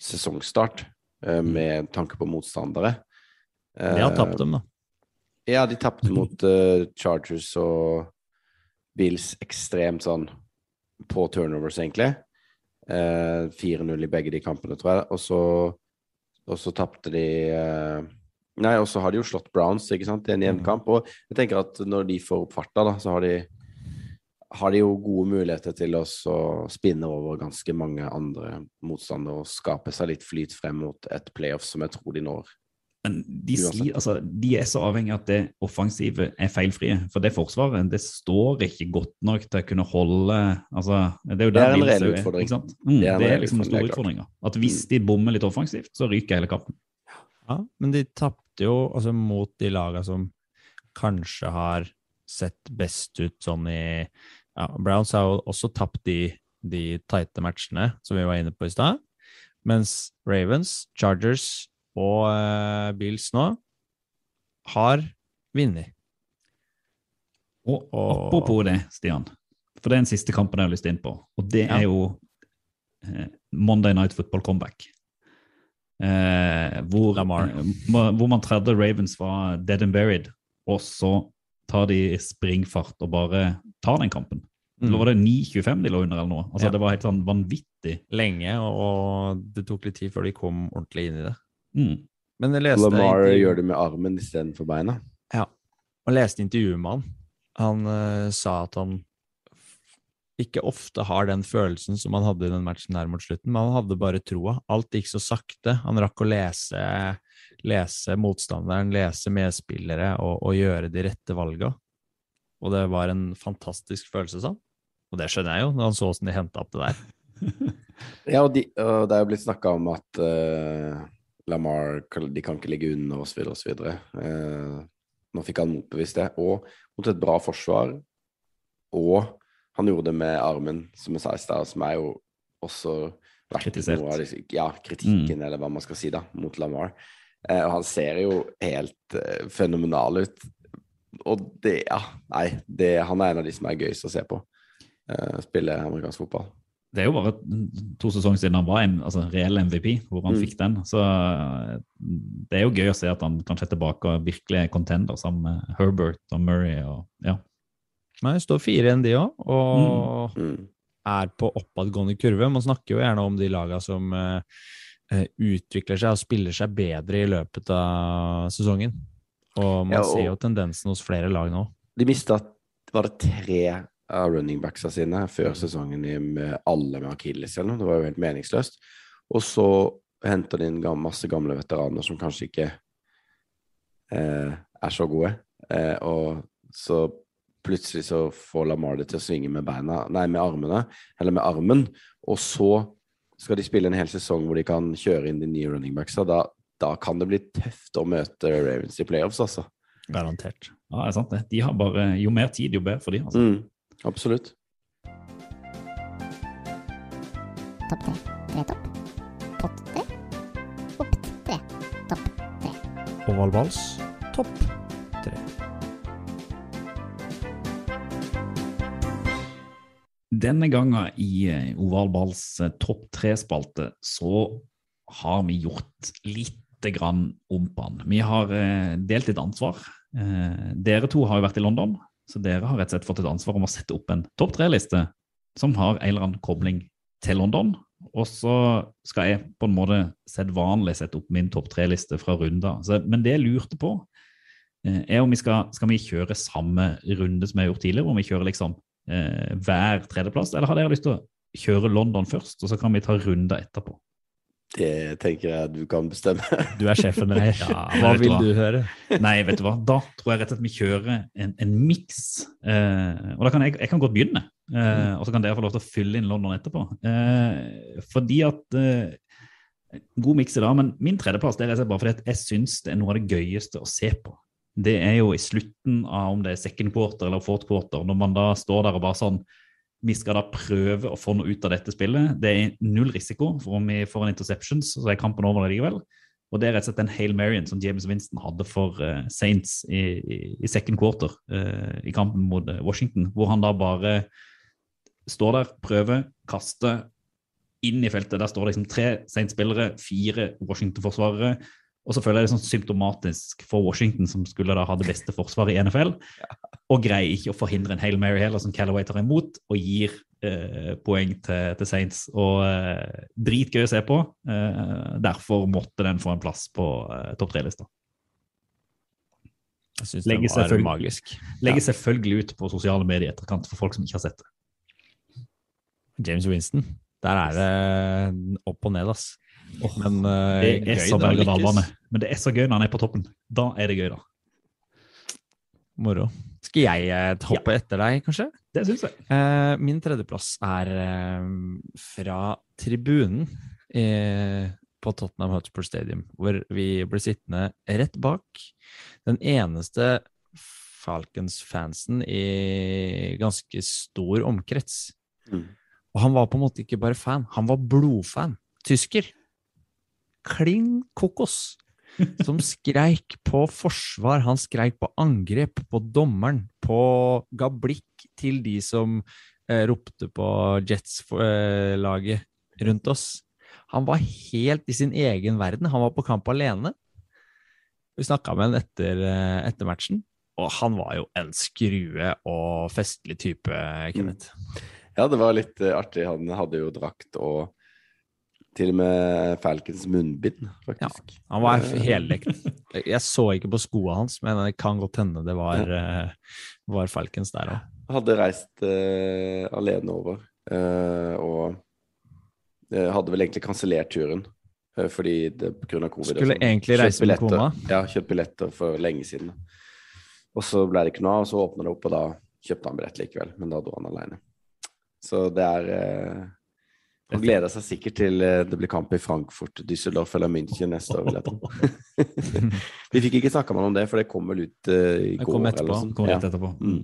sesongstart med tanke på motstandere. De har Eh, tapt dem, da. Ja, de tapte mot uh, Chargers og Bills ekstremt sånn på turnovers, egentlig. Uh, 4-0 i begge de kampene, tror jeg. Og så, og så tapte de uh, Nei, og så har de jo slått Browns, ikke sant, i en jevnkamp. Og jeg tenker at når de får opp farta, da, så har de har de jo gode muligheter til å spinne over ganske mange andre motstandere og skape seg litt flyt frem mot et playoff som jeg tror de når. Men de, sier, altså, de er så avhengig av at det offensive er feilfrie. For det forsvaret det står ikke godt nok til å kunne holde altså, Det er jo Det er en reell er, utfordring. Er. Mm, Det det er er, en stor liksom den store utfordring, er utfordringa. At hvis de bommer litt offensivt, så ryker hele kampen. Ja, men de tapte jo altså, mot de lagene som kanskje har sett best ut sånn i ja, Browns har jo også tapt de, de tighte matchene som vi var inne på i stad. Mens Ravens, Chargers og uh, Bills nå har vunnet. Og Og- apropos det, Stian, for det er den siste kampen jeg har lyst inn på, og det Ja. er jo uh, Monday Night Football Comeback. Uh, hvor, hvor man tredde Ravens var dead and buried, og så tar de springfart og bare tar den kampen. Eller var det 9-25 de lå under, eller noe? Altså, Ja. Det var helt sånn vanvittig. Lenge, og det tok litt tid før de kom ordentlig inn i det. Mm. Men jeg leste Lamar intervju- gjør det med armen istedenfor beina. Ja, og leste intervjuet med han. Han uh, sa at han ikke ofte har den følelsen som han hadde i den matchen der mot slutten, men han hadde bare troa. Alt gikk så sakte. Han rakk å lese, lese motstanderen, lese medspillere og, og gjøre de rette valga. Og det var en fantastisk følelse, sa han. Og det skjønner jeg jo, når han så åssen de henta opp det der. *laughs* Ja, og, de, og det er jo blitt snakka om at uh, Lamar de kan ikke ligge under osv. osv. Uh, nå fikk han motbevist det. Og mot et bra forsvar. Og han gjorde det med armen, som jeg sa i stad, som er jo også vært Kritisert. noe av disse, ja, kritikken, eller hva man skal si, da, mot Lamar. Eh, og han ser jo helt eh, fenomenal ut. Og det, ja, nei, det, han er en av de som er gøyest å se på. Uh, spille amerikansk fotball. Det er jo bare to sesonger siden han var en altså, reell MVP, hvor han Mm. fikk den. Så eh, det er jo gøy å se at han kanskje er tilbake og virkelig er contender sammen med Herbert og Murray. og ja. Nei, står fire enn de òg, og Mm. er på oppadgående kurve. Man snakker jo gjerne om de laga som eh, eh, utvikler seg og spiller seg bedre i løpet av sesongen. Og man Ja, og- ser jo tendensen hos flere lag nå. De mista var det tre av running backsa sine før sesongen med alle med akilles eller noe. Det var jo helt meningsløst. Og så henter de inn masse gamle veteraner som kanskje ikke eh, er så gode. Eh, og så plutselig så får Lamar det til å svinge med beina, nei, med armene, eller med armen. Og så skal de spille en hel sesong hvor de kan kjøre inn de nye running backsa. Da, da kan det bli tøft å møte Ravens i playoffs, altså. Garantert. ja, det er sant det. De har bare, Jo mer tid, jo bedre for dem. Altså. Mm, absolutt. Topp tre. Tre topp. Pott tre. Opp tre. Topp tre. Vals. topp Denne gangen i Ovalballs Oval Balls eh, topp tre-spalte så har vi gjort lite grann om på den. Vi har eh, delt et ansvar. Eh, dere to har jo vært i London, så dere har rett og slett fått et ansvar om å sette opp en topp tre-liste som har en eller annen kobling til London. Og så skal jeg på en måte sedvanlig sette opp min topp tre-liste fra runder. Men det jeg lurte på, eh, er om vi skal, skal vi kjøre samme runde som vi har gjort tidligere, om vi kjører liksom eh, hver tredjeplass, eller har dere lyst til å kjøre London først, og så kan vi ta runder etterpå? Det tenker jeg du kan bestemme. *laughs* Du er sjefen her. Ja, Hva vil hva? du høre? Nei, vet du hva? Da tror jeg rett og slett vi kjører en, en miks. Eh, og da kan jeg, jeg kan godt begynne, eh, og så kan dere få lov til å fylle inn London etterpå. Eh, fordi at eh, God miks i dag, men min tredjeplass det er bare fordi at jeg syns det er noe av det gøyeste å se på. Det er jo i slutten av om det er second quarter eller fourth quarter, når man da står der og bare sånn vi skal da prøve å få noe ut av dette spillet. Det er null risiko for om vi får en interceptions, så er kampen over likevel. Og det er rett og slett den Hail Marion som James Winston hadde for eh, Saints i, i, i second quarter uh, i kampen mot eh, Washington, hvor han da bare står der, prøver, kaster inn i feltet. Der står det liksom tre Saints-spillere, fire Washington-forsvarere. Og så føler jeg det sånn symptomatisk for Washington, som skulle da ha det beste forsvaret i NFL, *laughs* og greier ikke å forhindre en Hail Mary heller, som Callaway tar imot, og gir eh, poeng til, til Saints. Og eh, dritgøy å se på. Eh, derfor måtte den få en plass på eh, topp tre-lista. Jeg syns Legger det var magisk. Legges selvfølgelig ut på sosiale medier i etterkant for folk som ikke har sett det. James Winston. Der er det opp og ned, ass. Men uh, Det er gøy så berg-og-dal-bane. Men det er så gøy når han er på toppen. Da er det gøy, da. Moro. Skal jeg eh, hoppe etter deg, kanskje? Det syns jeg. Eh, min tredjeplass er eh, fra tribunen eh, på Tottenham Hotspur Stadium, hvor vi ble sittende rett bak den eneste Falcons-fansen i ganske stor omkrets. Mm. Og han var på en måte ikke bare fan, han var blodfan. Tysker. Klin kokos. Som skreik på forsvar, han skreik på angrep, på dommeren, på ga blikk til de som eh, ropte på Jets-laget rundt oss. Han var helt i sin egen verden. Han var på kamp alene. Vi snakka med han etter, eh, etter matchen, og han var jo en skrue og festlig type, Kenneth. Ja, det var litt eh, artig. Han hadde jo drakt og til og med Falcons munnbind, faktisk. Han var hellekt. Jeg så ikke på skoene hans, men det kan godt hende det var, eh, var Falcons der òg. Hadde reist uh, alene over, uh, og hadde vel egentlig kansellert turen. fordi det pga. covid. Skulle sånn. egentlig reise med kona. Ja, kjøpt billetter for lenge siden. Og så ble det ikke noe av, og så åpna det opp, og da kjøpte han billett likevel. Men da dro han alene. Så det er Han gleder seg sikkert til eh, det blir kamp i Frankfurt, Düsseldorf eller München neste år. *laughs* Vi fikk ikke snakka med ham om det, for det kom vel ut eh, i går. kom etterpå. Kom sånt. Kommer Ja. etterpå. Mm.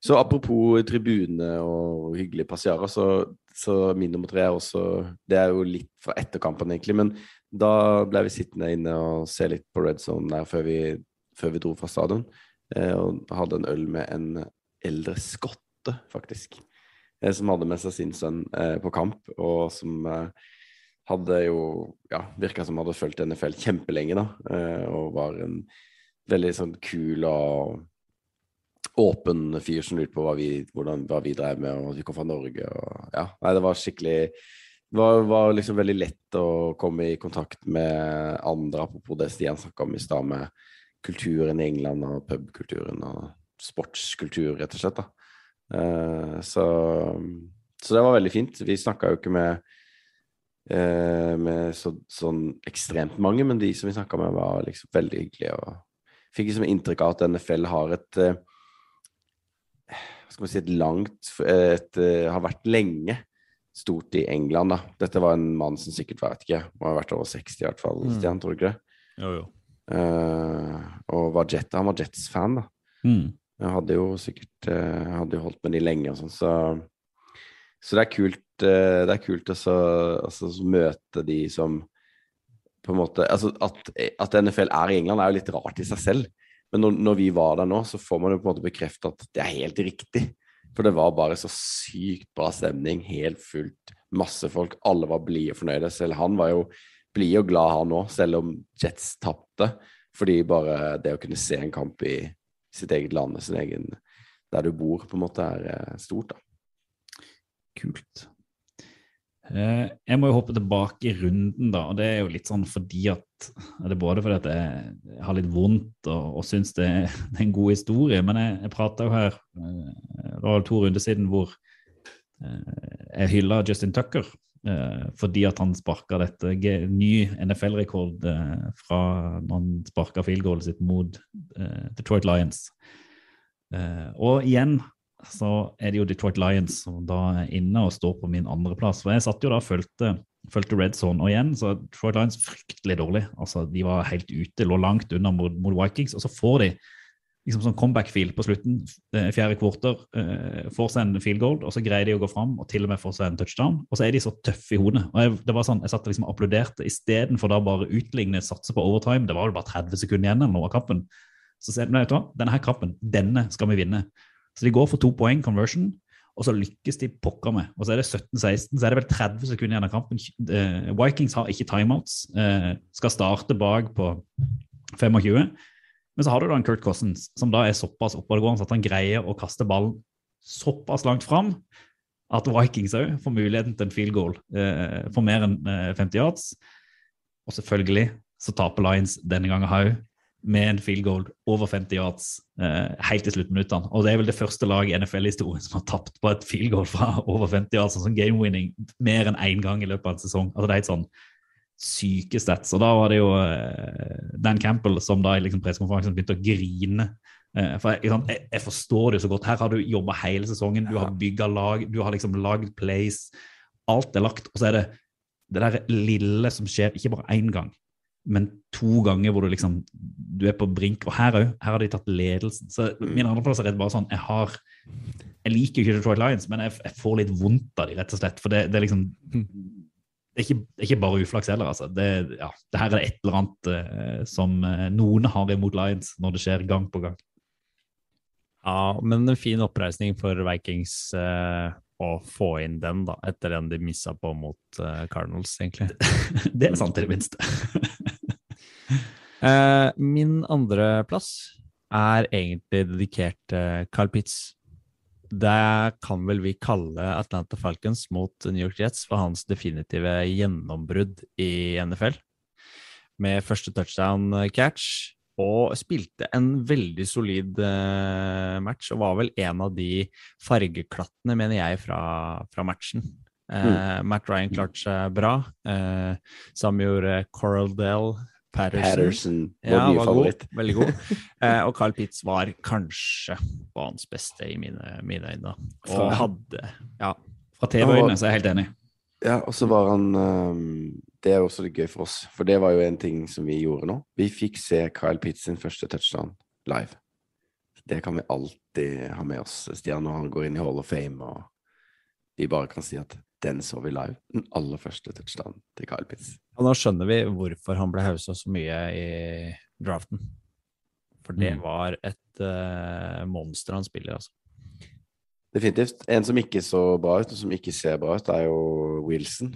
Så apropos tribune og hyggelige passiarer, så, så min nummer tre er også Det er jo litt fra etterkampen, egentlig, men da ble vi sittende inne og se litt på Red Zone der før vi, før vi dro fra stadion, eh, og hadde en øl med en eldre skotte, faktisk, som hadde med seg sin sønn eh, på kamp, og som eh, hadde jo ja, virka som hadde fulgt NFL kjempelenge, da, eh, og var en veldig sånn kul og åpen fyr som lurte på hva vi, hvordan, hva vi drev med, og at vi kom fra Norge. Og, ja, nei, det var skikkelig Det var, var liksom veldig lett å komme i kontakt med andre, apropos det Stian snakka om i stad, med kulturen i England og pubkulturen og sportskultur, rett og slett. da. Eh, så, så det var veldig fint. Vi snakka jo ikke med eh, med så, sånn ekstremt mange, men de som vi snakka med, var liksom veldig hyggelige. og Fikk liksom inntrykk av at NFL har et eh, hva skal man si, et langt et, Har vært lenge stort i England, da. Dette var en mann som sikkert var, vet ikke, må ha vært over 60 i hvert fall, Mm. Stian, tror du ikke det? Jo, jo. Uh, og var Jet, han var Jets-fan, da. Mm. Jeg hadde jo sikkert eh, hadde jo holdt med de lenge og sånn, så Så det er kult, eh, det er kult også, også å møte de som på en måte altså at, at NFL er i England, er jo litt rart i seg selv. Men når, når vi var der nå, så får man jo på en måte bekreftet at det er helt riktig. For det var bare så sykt bra stemning, helt fullt, masse folk. Alle var blide og fornøyde. Selv han var jo blid og glad, han òg, selv om Jets tapte. Fordi bare det å kunne se en kamp i sitt eget land, sin egen, der du bor, på en måte er eh, stort, da. Kult. Eh, Jeg må jo hoppe tilbake i runden, da. og Det er jo litt sånn fordi at Det er både fordi at jeg har litt vondt og, og syns *laughs* det, er- en god historie, men jeg, jeg prata jo her eh, Det var to runder siden hvor jeg hylla Justin Tucker fordi at han sparka dette ny NFL-rekord eh, fra når han sparka field goalet sitt mot eh, Detroit Lions. Eh, og igjen så er det jo Detroit Lions som da er inne og står på min andreplass. For jeg satt jo da og fulgte, fulgte Red Zone, og igjen så er Detroit Lions fryktelig dårlig. Altså, De var helt ute, lå langt unna mot, mot Vikings, og så får de liksom sånn comeback-feel på slutten, eh, fjerde kvarter. Eh, får seg en field goal, og så greier de å gå fram og til og med får seg en touchdown. Og så er de så tøffe i hodet. og Jeg, det var sånn, jeg satt og liksom applauderte istedenfor da bare utligne, satse på overtime. Det var vel bare 30 sekunder igjen eller noe av kampen. Så vet du hva, denne her kampen, denne skal vi vinne. Så de går for to poeng conversion, og så lykkes de pokker med. Og så er det 17-16, så er det vel 30 sekunder igjen av kampen. Eh, Vikings har ikke timeouts, skal starte bak på 25. Men så har du da en Kurt Cousins som da er såpass oppadgående at han greier å kaste ballen såpass langt fram at Vikings òg får muligheten til en field goal eh, for mer enn eh, 50 yards. Og selvfølgelig så taper Lions denne gangen òg med en field goal over 50 yards eh, helt til sluttminuttene. Og det er vel det første laget i NFL-historien som har tapt på et field goal fra over 50 yards, altså game-winning, mer enn én gang i løpet av en sesong. Altså det er helt sånn syke stats. Og da var det jo eh, Dan Campbell som da i liksom pressekonferansen begynte å grine. Eh, for jeg, jeg, jeg forstår det jo så godt. Her har du jobba hele sesongen, du har bygga lag, du har liksom lagd plays. Alt er lagt. Og så er det det der lille som skjer, ikke bare én gang, men to ganger hvor du liksom du er på brink. Og her òg, her har de tatt ledelsen. Så min andreplass er rett bare sånn Jeg har Jeg liker jo ikke Detroit Lions, men jeg, jeg får litt vondt av de, rett og slett. For det, det er liksom det er, ikke, det er ikke bare uflaks heller, altså. Det, ja, det her er et eller annet eh, som eh, noen har imot Lions når det skjer gang på gang. Ja, men en fin oppreisning for Vikings eh, å få inn den, da, etter den de missa på mot eh, Cardinals, egentlig. *laughs* det er sant, i det minste. *laughs* Eh, min andreplass er egentlig dedikert eh, Carl Pitts. Det kan vel vi kalle Atlanta Falcons mot New York Jets for hans definitive gjennombrudd i NFL. Med første touchdown eh, catch, og spilte en veldig solid eh, match. Og var vel en av de fargeklattene, mener jeg, fra, fra matchen. Eh, Matt Ryan klarte seg bra. Eh, Samme gjorde Coraldell Patterson. Patterson, var Ja, mye var favoritt. god. Veldig god. *laughs* Eh, og Carl Pitts var kanskje banens beste i mine, mine øyne. Og Fra- hadde Ja. Fra TV-øyne så er jeg helt enig. Ja, og så var han um, Det er også litt gøy for oss, for det var jo en ting som vi gjorde nå. Vi fikk se Kyle Pitts sin første touchdown live. Det kan vi alltid ha med oss, Stian, når han går inn i Hall of Fame, og vi bare kan si at den så vi live. Den aller første touchdown til Kyle Pitts. Og nå skjønner vi hvorfor han ble hausa så mye i draften. For det Mm. var et uh, monster han spiller, altså. Definitivt. En som ikke så bra ut, og som ikke ser bra ut, er jo Wilson.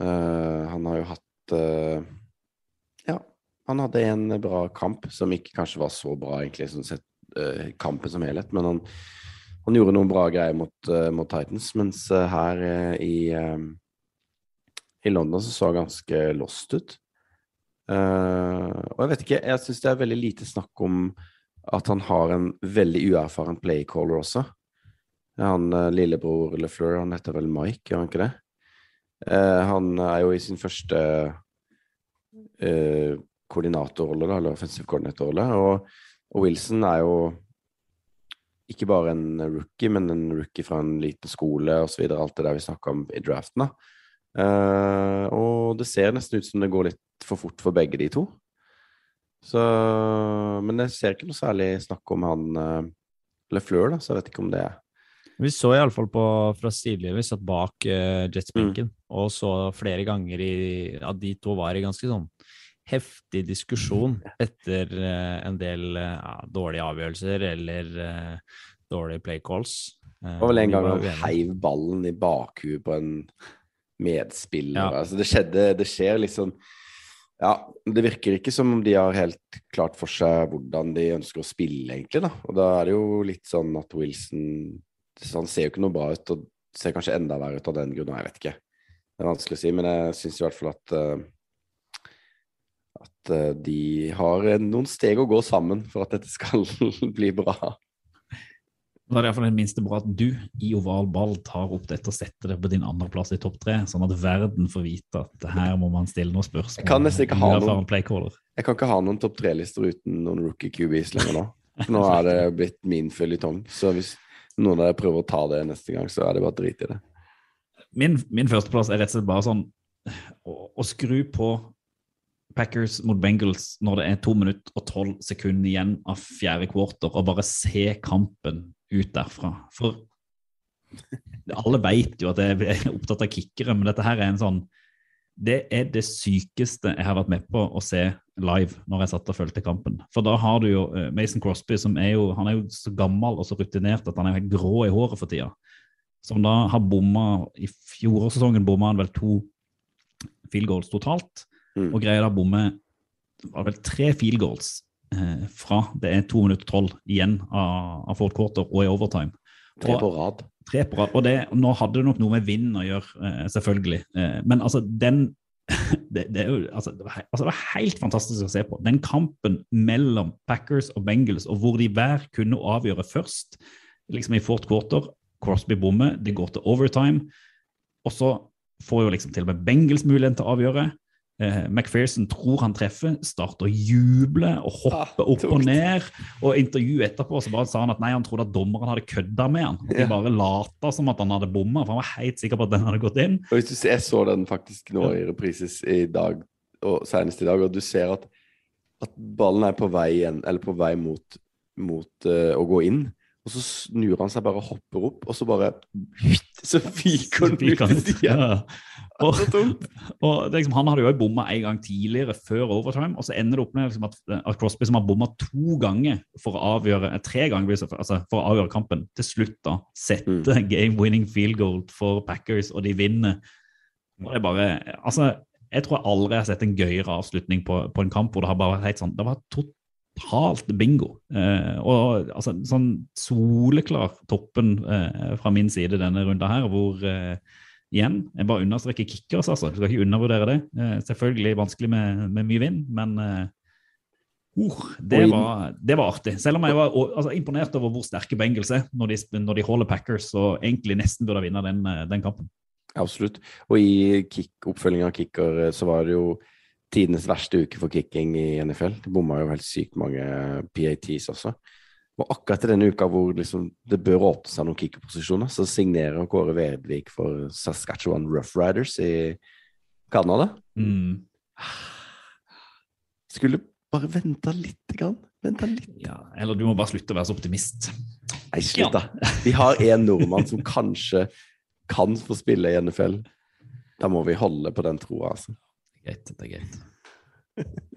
Uh, han har jo hatt uh, Ja, han hadde en bra kamp som ikke kanskje var så bra, egentlig, sånn sett kampen som helhet, men han, han gjorde noen bra greier mot, uh, mot Titans, mens uh, her uh, i i London så så han ganske lost ut. Og jeg vet ikke, jeg syns det er veldig lite snakk om at han har en veldig uerfaren playcaller også. Han lillebror LeFleur, han heter vel Mike, gjør han ikke det? Han er jo i sin første koordinatorrolle, da, eller offensive koordinatorrolle, og, og Wilson er jo ikke bare en rookie, men en rookie fra en liten skole osv., alt det der vi snakka om i draften. da. Uh, og det ser nesten ut som det går litt for fort for begge de to. Så, men jeg ser ikke noe særlig snakk om han uh, LeFleur, da, så jeg vet ikke om det er Vi så iallfall fra sidelinjen, vi satt bak uh, Jetsbenken, mm. og så flere ganger i, at de to var i ganske sånn heftig diskusjon etter eh, en del eh, ja, dårlige avgjørelser eller uh, dårlige play calls. Eh, Det var vel en gang han heiv ballen i bakhuet på en medspiller. Ja. Altså, det skjedde Det skjer liksom Ja, det virker ikke som om de har helt klart for seg hvordan de ønsker å spille, egentlig, da. Og da er det jo litt sånn at Wilson Han ser jo ikke noe bra ut, og ser kanskje enda verre ut av den grunn. Jeg vet ikke. Det er vanskelig å si, men jeg syns i hvert fall at eh, at eh, de har eh, noen steg å gå sammen for at dette skal *laughs* bli bra. Da er det iallfall det minste bra at du i oval ball tar opp dette og setter det på din andreplass i topp tre, sånn at verden får vite at her må man stille noen spørsmål. Jeg kan nesten ikke ha noen- playcaller. Jeg kan ikke ha noen topp tre-lister uten noen rookie QBs lenger nå. Nå er det *laughs* blitt min føljetong. Så hvis noen av dere prøver å ta det neste gang, så er det bare drit i det. Min, min førsteplass er rett og slett bare sånn å, å skru på Packers mot Bengals når det er to minutter og tolv sekunder igjen av fjerde kvarter, og bare se kampen ut derfra. For alle vet jo at jeg er opptatt av kickere, men dette her er en sånn Det er det sykeste jeg har vært med på å se live når jeg satt og fulgte kampen. For da har du jo eh, Mason Crosby, som er jo han er jo så gammel og så rutinert at han er helt grå i håret for tida. Som da har bomma I fjorårssesongen bomma han vel to field goals totalt. Mm. Og greier da å bomme var vel tre field goals eh, fra det er to minutter tolv igjen av, av fourth quarter og i overtime. Tre på rad. Tre på rad. Og det, nå hadde det nok noe med vind å gjøre, eh, selvfølgelig. Eh, men altså, den *laughs* det, det, er jo, altså, det, var, altså, det var helt fantastisk å se på. Den kampen mellom Packers og Bengals, og hvor de hver kunne avgjøre først, liksom i fourth quarter. Crosby bommer, det går til overtime. Og så får jo liksom til og med Bengals muligheten til å avgjøre. Eh, McPherson tror han treffer, starter å juble og hoppe Ah, opp og ned. Og intervjuet etterpå så bare sa han at nei, han trodde at dommeren hadde kødda med han. De Ja. bare lata som at han hadde bomma, for han var helt sikker på at den hadde gått inn. Og hvis du ser, jeg så den faktisk nå i reprises i dag, og senest i dag, og du ser at, at ballen er på vei igjen, eller på vei mot, mot uh, å gå inn. Og så snur han seg bare og hopper opp, og så bare *laughs* Så fyker han ut ut. sida. Ja. *laughs* Og, og liksom, han hadde jo bomma en gang tidligere, før overtime, og så ender det opp med liksom at, at Crosby, som har bomma to ganger for å avgjøre eh, tre ganger altså for å avgjøre kampen, til slutt da setter *laughs* game winning field goal for Packers, og de vinner. Og det er bare, altså, Jeg tror jeg aldri har sett en gøyere avslutning på, på en kamp hvor det har bare vært helt sånn, det var totalt bingo. Eh, og altså, sånn soleklar toppen eh, fra min side denne runda her, hvor eh, igjen, jeg bare understreker kickers, altså. Du skal ikke undervurdere det. Eh, selvfølgelig vanskelig med, med mye vind, men eh, uh, det, var, det var artig. Selv om jeg var altså, imponert over hvor sterke Bengals er når de, når de holder Packers og egentlig nesten burde vinne den, eh, den kampen. Absolutt. Og i kick, oppfølging av kicker eh, så var det jo tidenes verste uke for kicking i NFL. De bomma jo helt sykt mange PATs også. Og akkurat i denne uka hvor liksom, det bør åpne seg noen kickerposisjoner, så signerer Kåre Vedvik for Saskatchewan Rough Riders i Canada. Mm. Skulle bare venta litt. Grann. Vente litt. Ja, eller du må bare slutte å være så optimist. Nei, slutt, da. Vi har en nordmann som kanskje kan få spille i NFL. Da må vi holde på den troa, altså. Greit, det er greit. *laughs*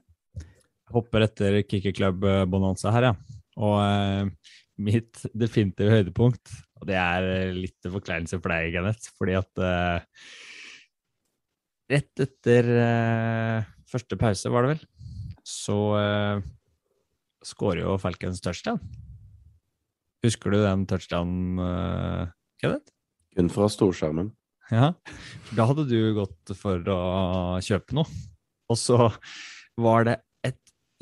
hopper etter Kicker Club eh, Bonanza her, ja. Og eh, mitt definitive høydepunkt, og det er eh, litt til forkleinelse for deg, Kenneth, fordi at eh, rett etter eh, første pause, var det vel, så uh, skårer jo Falcons touchdown. Husker du den touchdown, uh, Kenneth? Kun fra storskjermen. Ja, for da hadde du gått for å kjøpe noe. Og så var det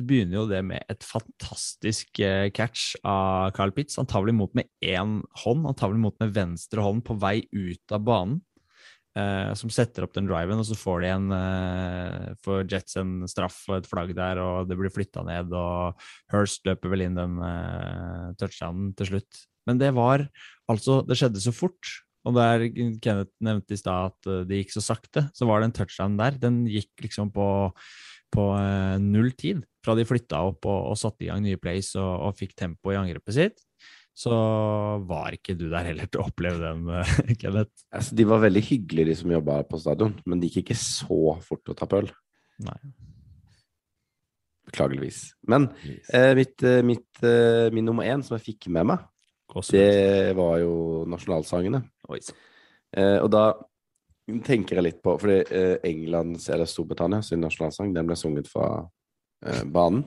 begynner jo det med et fantastisk eh, catch av Carl Pitts. Antagelig mot med én hånd, antagelig mot med venstre hånd på vei ut av banen. eh, som setter opp den driven, og så får de en eh, får Jets en straff og et flagg der, og det blir flytta ned, og Hurst løper vel inn den eh, touchdownen til slutt. Men det var altså Det skjedde så fort. Og der Kenneth nevnte i stad at eh, det gikk så sakte, så var det en touchdown der. Den gikk liksom på, på eh, null tid fra de flytta opp og, og satte i gang nye plays og, og fikk tempo i angrepet sitt. Så var ikke du der heller til å oppleve den, eh, *laughs* Kenneth. Altså, de var veldig hyggelige, de som jobba på stadion, men det gikk ikke så fort å ta pøl. Nei. beklageligvis. Men eh, mitt, eh, mitt, eh, min nummer én som jeg fikk med meg, Også- det var jo nasjonalsangene. Eh, og da tenker jeg litt på Fordi eh, Englands, eller Storbritannia sin nasjonalsang, den ble sunget fra banen.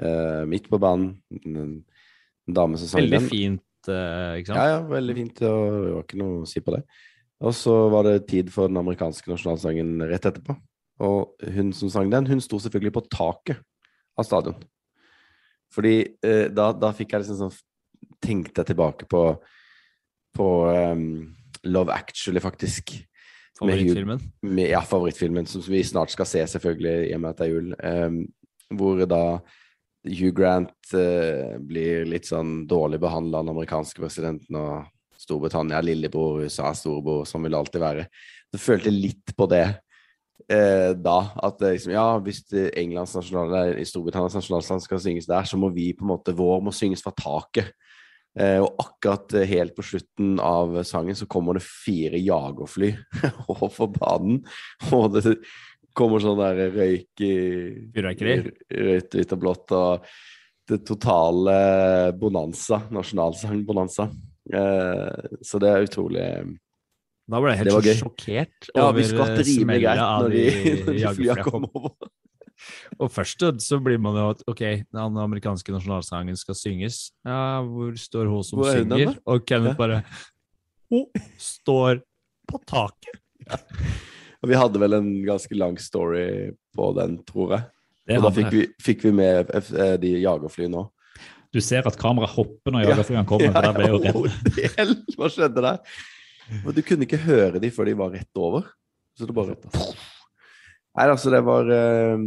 Eh, midt på banen. En, dame som sang Veldig fint, eh, ikke sant? Ja, ja, veldig fint. Og det var ikke noe å si på det. Og så var det tid for den amerikanske nasjonalsangen rett etterpå. Og hun som sang den, hun sto selvfølgelig på taket av stadion. Fordi eh, da, da fikk jeg liksom sånn Tenkte jeg tilbake på På um, Love Actually, faktisk. Favorittfilmen? med, ja, favorittfilmen, som vi snart skal se, selvfølgelig, i og med at det er jul. Um, hvor da Hugh Grant uh, blir litt sånn dårlig behandla av den amerikanske presidenten, og Storbritannia lillebror, USA storebror, som vil det alltid være. Så følte jeg litt på det uh, da. At liksom, ja, hvis Englands nasjonal, Storbritannias nasjonalsang skal synges der, så må vi på en måte Vår må synges fra taket. Eh, og akkurat eh, helt på slutten av sangen så kommer det fire jagerfly *laughs* over banen. Og det kommer sånn der røyk i? Rødt, hvitt og blått. Og det totale bonanza. Nasjonalsang-bonanza. Eh, så det er utrolig Da ble jeg helt sjokkert Ja, over vi skvatt rimelig greit når de, *laughs* når de flya kom. over. Og først så blir man jo at ok, den amerikanske nasjonalsangen skal synges. Ja, hvor står hun som er synger? Og Kenneth Ja. bare Hun står på taket. Og vi hadde vel en ganske lang story på den, tror jeg. Det Og da fikk vi, fikk vi med eh, de jagerflyene òg. Du ser at kameraet hopper når jagerflyene kommer, for der ble jo redd. *laughs* Hva skjedde der? Men du kunne ikke høre dem før de var rett over. Så det bare Nei, altså, det var eh,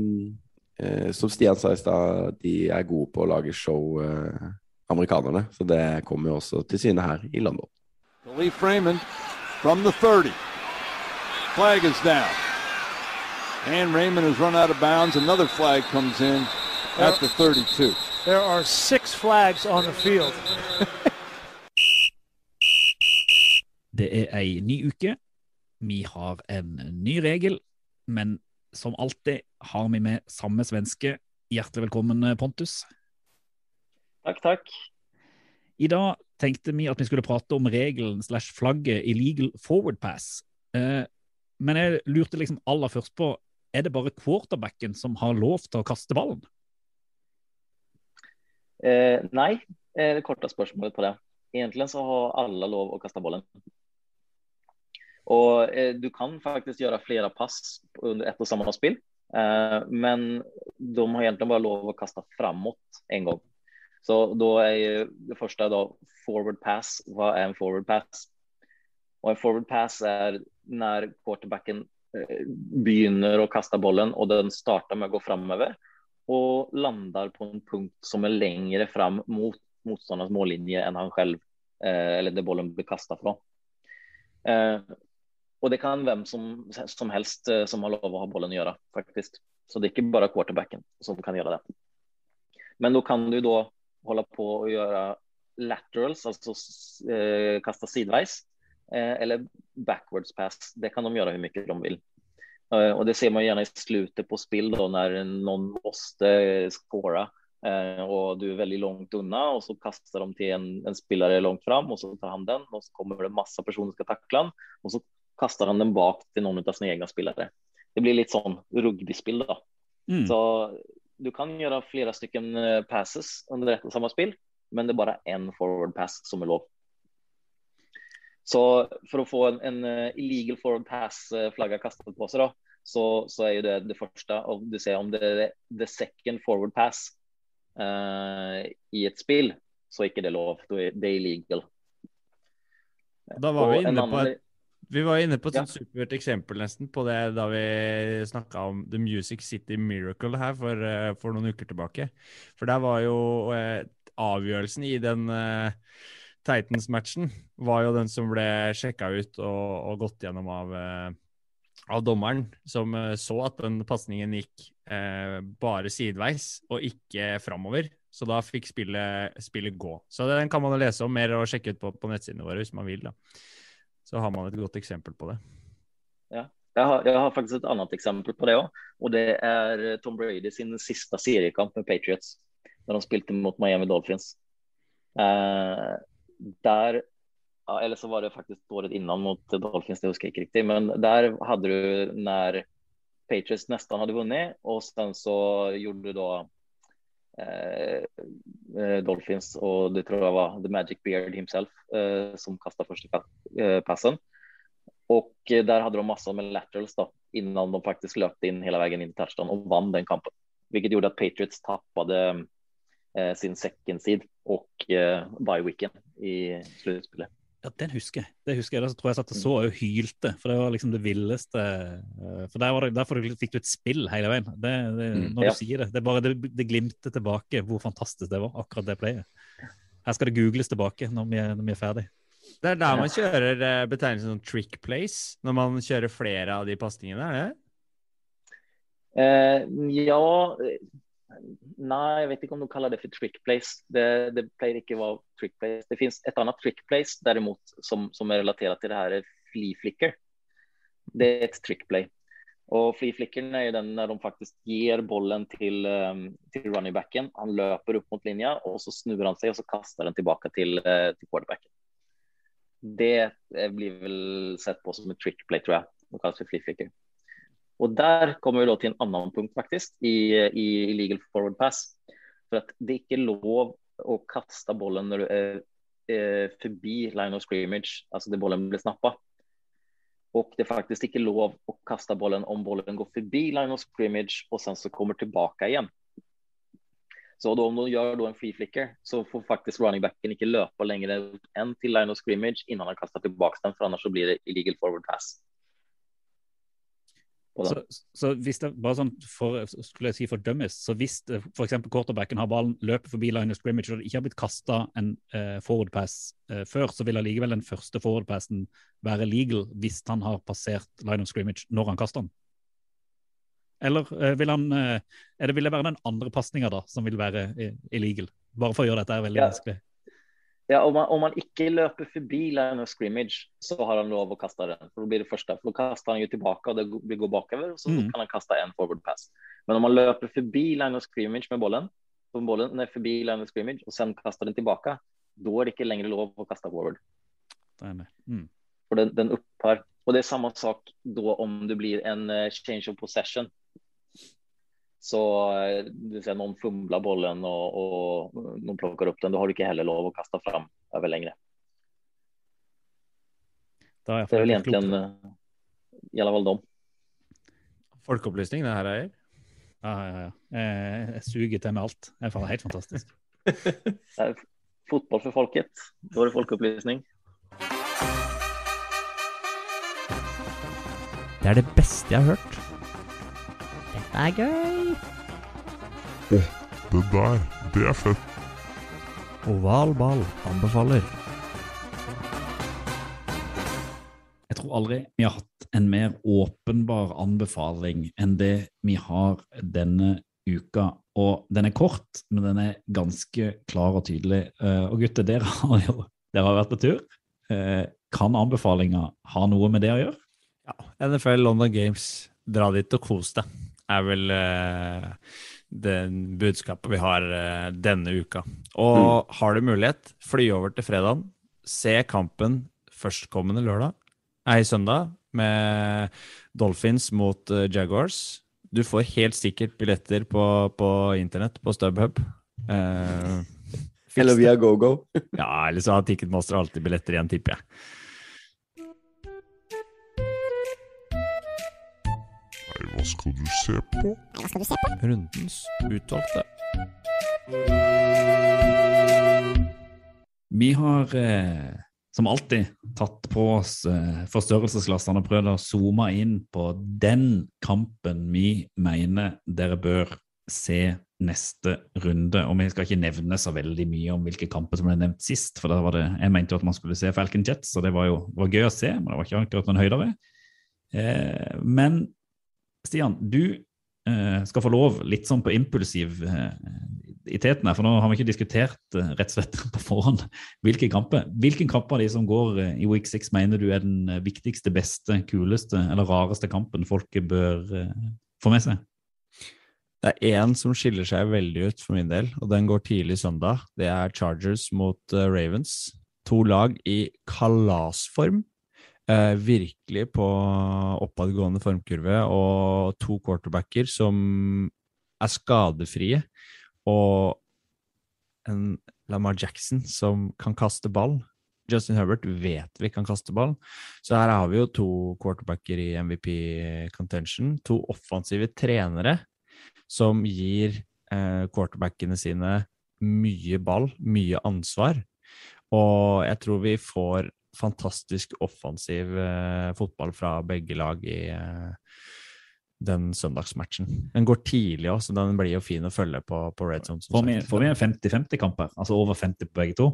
eh, Som Stian sa i stad, de er gode på å lage show, eh, amerikanerne. Så det kommer jo også til syne her i London. Khalif Raymond from the 30. Flag is down. And Raymond has run out of bounds. Another flag comes in at the 32. There are six flags on the field. *laughs* Det er ei ny uke. Vi har en ny regel, men som alltid har vi med samme svenske. Hjertelig velkommen, Pontus. Takk, takk. I dag tenkte vi at vi skulle prate om regelen slash flagget illegal forward pass. Eh, men jeg lurte liksom aller først på er det bare quarterbacken som har lov til å kaste ballen? Eh, nei, det korte spørsmålet på det. Egentlig så har alle lov å kaste bollen. Og eh, du kan faktisk gjøre flere pass under ett og samme spill. Eh, men de har egentlig bare lov å kaste framåt en gang. Så da er det første da forward pass. Hva er en forward pass? Og en forward pass er når quarterbacken eh, begynner å kaste bollen og den starter med å gå framover og lander på en punkt som er lengre fram mot motstanderens mållinje enn han selv, eh, eller det bollen blir kastet fra. Eh, og det kan hvem som, som helst eh, som har lov å ha bollen gjøre, faktisk. Så det er ikke bare quarterbacken som kan gjøre det. Men da kan du da holde på å gjøre laterals, altså eh, kaste sideveis, eh, eller backwards pass. Det kan de gjøre hvor mye de vil. Eh, og det ser man gjerne i slutet på spill da, når noen måste score og och du er veldig langt unna og så kastar de til en, en spiller langt fram og så tar han den og så kommer det masse personer som skal takle han og så kastar han den bak till någon av sina egna spelare. Det blir lite sån rugbyspill då. Mm. Så du kan göra flera stycken eh, passes under ett och samma spill, men det är bara en forward pass som är lov. Så för att få en, en eh, illegal forward pass Flagget flagga kastad på sig då, så, så är ju det det första. Och du ser om det är the second forward pass uh, i ett spill så är inte det lov. det är illegal. Da var vi inne på et vi var inne på et Ja. supert eksempel nesten på det da vi snakka om The Music City Miracle her for, eh, for noen uker tilbake. For der var jo eh, avgjørelsen i den eh, Titans-matchen var jo den som ble sjekka ut og, og gått gjennom av, eh, av dommeren, som eh, så at den pasningen gikk eh, bare sideveis og ikke framover. Så da fikk spillet, spillet gå. Så den kan man lese om mer og sjekke ut på, på nettsidene våre hvis man vil. da. Så har man et godt eksempel på det. Jag har, jeg har faktisk et annet eksempel på det òg. Og det er Tom Brady sin siste seriekamp med Patriots. Når de spilte mot Miami Dolphins. Eh, der eller så var det faktisk året innan mot Dolphins, det husker jeg ikke riktig. Men der hadde du når Patriots nesten hadde vunnet, og sen så gjorde du eh, eh, Dolphins og det tror jeg var The Magic Beard himself eh, som kasta första eh, passen. Og der hadde de masse med laterals da, innan de faktisk løp inn hele veien inn til touchdown og vann den kampen, Hvilket gjorde at Patriots tappet eh, sin second seed og eh, bye weekend i slutspelet. Ja, den husker jeg. Det husker jeg. Da tror jeg satt og så og hylte, for det var liksom det villeste. eh, For der, var det, der fikk du et spill hele veien. Det, det, Mm, når ja. du sier det. Det, bare, det, det glimter tilbake hvor fantastisk det var, akkurat det playet. Her skal det googles tilbake når vi er, når vi er ferdig. Det er der man kjører eh, betegnelsen som trick place, når man kjører flere av de pasningene, er det? Uh, ja, eh, jeg vet ikke om de kaller det for trick place. Det, det ikke å være trick place. Det fins et annet trick place derimot som, som er relatert til det her, flicker. Det er et trick play. Og flea er jo den der de faktisk gir bollen til, um, till running backen. Han løper opp mot linja, og så snur han seg og så kaster den tilbake til, eh, till quarterbacken. Det eh, blir vel sett på som et trick play tror jeg. Det kalles för flea. Och der kommer vi da til en annen punkt faktisk, i, i illegal forward pass. For at det er ikke lov å kaste bollen når du er eh, forbi line of scrimmage, altså der bollen blir snappa. Og det er faktisk ikke lov å kaste bollen om bollen går forbi line of scrimmage og sen så kommer tilbake igjen. Så då om de gjør en free flicker så får faktisk running backen ikke løpe lenger enn til line of scrimmage innan han kastet tilbake den, for så blir det illegal forward pass. Så, så hvis det bare sånn for, skulle jeg si for dummies, så hvis f.eks. for eksempel quarterbacken har ballen, løper forbi line of scrimmage og det ikke har blitt kasta en eh, forward pass eh, før, så vil allikevel den første forward passen være legal hvis han har passert line of scrimmage når han kaster den? Eller eh, vil han eh, det, vil det være den andre pasninga som vil være eh, illegal? Bare for å gjøre dette veldig Ja. vanskelig. Ja, om man, om man ikke løper forbi line of scrimmage så har han lov å kaste den. For Da blir det første, for da kastar han jo tilbake, og det går- bakover og så Mm. kan han kasta en forward pass. Men om man løper forbi line of scrimmage med bollen, så bollen nei, forbi line of scrimmage og sen kastar den tilbake, da er det ikke lenger lov å kaste forward. Mm. For den, den upphör. Og det er samme sak da om det blir en eh, change of possession. Så du ser noen fumler bollen og, og, noen plukker opp den, da har du ikke heller lov å kaste fram over lengre. Da er vel Det en eh, i alle fall dom. Folkeopplysning, det her er. Ja, ja, ja. Jeg, jeg suger til med alt. Det er helt fantastisk. Det *laughs* er fotball for folket, Da er det folkeopplysning. Det er det beste jeg har hørt. Dette er gøy. Det der, det er fett. Oval ball anbefaler. Jeg tror aldri vi har hatt en mer åpenbar anbefaling enn det vi har denne uka. Og den er kort, men den er ganske klar og tydelig. Eh, Og gutter, dere *laughs* har jo dere har vært på tur. Eh, Kan anbefalinga ha noe med det å gjøre? Ja, NFL London Games, dra dit og kos deg, er vel eh, den budskapet vi har eh, denne uka. Og har du mulighet, fly over til fredagen, se kampen førstkommende lørdag, ei søndag, med Dolphins mot eh, Jaguars. Du får helt sikkert billetter på, på internett, på StubHub. Eh, Eller det. via GoGo. Ja, eller så har Ticketmaster alltid billetter igjen, tipper jeg. Hva skal du se på? Hva skal du se på? Rundens utvalgte. Vi har eh, som alltid tatt på oss eh, forstørrelsesglassene og prøvd å zoome inn på den kampen vi mener dere bør se neste runde. Og vi skal ikke nevne så veldig mye om hvilke kamper som ble nevnt sist, for var det, jeg mente jo at man skulle se Falcon Jets, og det var jo var gøy å se, men det var ikke akkurat noen høydere. Eh, men Stian, du eh, skal få lov, litt sånn på impulsiv, eh, i teten her, for nå har vi ikke diskutert eh, rett og slett *laughs* på forhånd hvilke kamper. Hvilken kamp av de som går i week 6 mener du er den viktigste, beste, kuleste eller rareste kampen folket bør få med seg? Det er én som skiller seg veldig ut for min del, og den går tidlig søndag. Det er Chargers mot Ravens. To lag i kalasform. Eh, virkelig på oppadgående formkurve, og to quarterbacker som er skadefrie. Og en Lamar Jackson som kan kaste ball. Justin Herbert vet vi kan kaste ball. Så her har vi jo to quarterbacker i MVP contention. To offensive trenere som gir eh, quarterbackene sine mye ball, mye ansvar. Og jeg tror vi får fantastisk offensiv eh, fotball fra begge lag i eh, den søndagsmatchen. Den går tidlig òg, så den blir jo fin å følge på, på Red Zone. Får vi, får vi en 50-50-kamp her? Altså over 50 på begge to?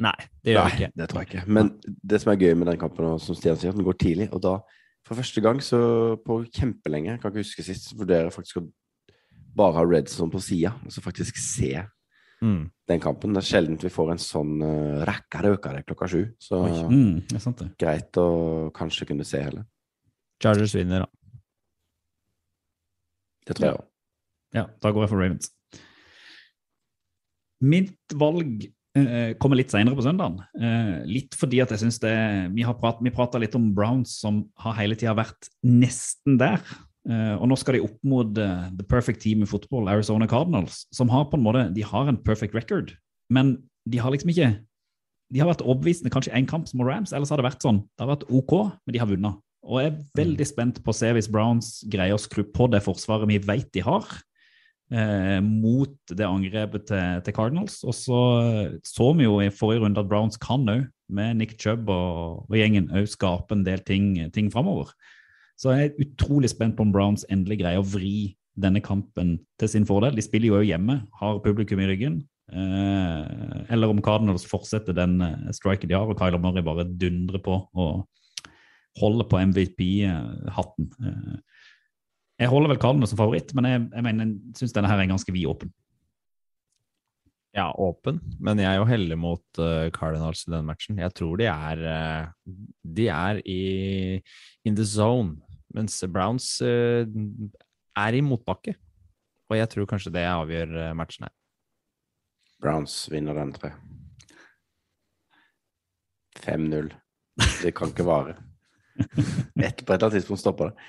Nei, det gjør Nei, vi ikke. det tror jeg ikke. Men det som er gøy med den kampen, og som Stian sier, at den går tidlig. Og da, for første gang så på kjempelenge, kan ikke huske sist, vurderer jeg faktisk å bare ha Red Zone på sida, og så faktisk se Mm. den kampen. Det er sjelden vi får en sånn uh, rakkere økere klokka sju. Så Mm, det er sant det. greit å kanskje kunne se hele. Chargers vinner, da. Det tror jeg òg. Ja, da går jeg for Ravens. Mitt valg eh, kommer litt senere på søndagen. Eh, litt fordi at jeg syns det Vi har prat, vi prata litt om Browns som har hele tida vært nesten der. Eh, og nå skal de opp mot eh, the perfect team i fotball, Arizona Cardinals, som har på en måte De har en perfect record, men de har liksom ikke De har vært overbevisende kanskje én kamp som Rams, ellers har det vært sånn. Det har vært OK, men de har vunnet. Og jeg er veldig spent på å se hvis Browns greier å skru på det forsvaret vi vet de har eh, mot det angrepet til, til Cardinals. Og så så vi jo i forrige runde at Browns kan òg, med Nick Chubb og, og gjengen, òg skape en del ting, ting framover. Så jeg er utrolig spent på om Browns endelig greier å vri denne kampen til sin fordel. De spiller jo hjemme, har publikum i ryggen. Eh, eller om Cardinals fortsetter den eh, striken de har, og Kyler Murray bare dundrer på og holder på MVP-hatten. Eh, jeg holder vel Cardinals som favoritt, men jeg, jeg mener, syns denne her er ganske vidåpen. Ja, åpen, men jeg er jo heldig mot uh, Cardinals i den matchen. Jeg tror de er uh, De er i in the zone, mens Browns eh, er i motbakke. Og jeg tror kanskje det avgjør eh, matchen her. Browns vinner den, tror jeg. 5-0. Det kan ikke vare. Et, på et eller annet tidspunkt stopper det.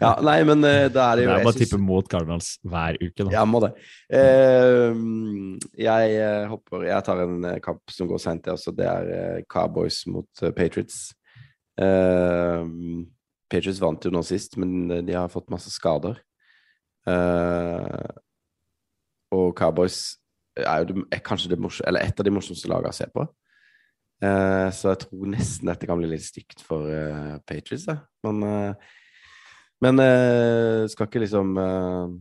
ja, *laughs* nei, men eh, da er det Det jo er jeg bare å tippe mot Cardinals hver uke, da. Ja, må det. Jeg hopper Jeg tar en kamp som går sent, det også. Det er Cowboys mot Patriots. Eh, Patriots vant jo nå sist, men eh, de har fått masse skader. Uh, og Cowboys er jo det, er kanskje det morsom, eller et av de morsomste lagene å se på. Uh, så jeg tror nesten dette kan bli litt stygt for uh, Patriots. Da. Men, eh, men eh, skal ikke liksom eh,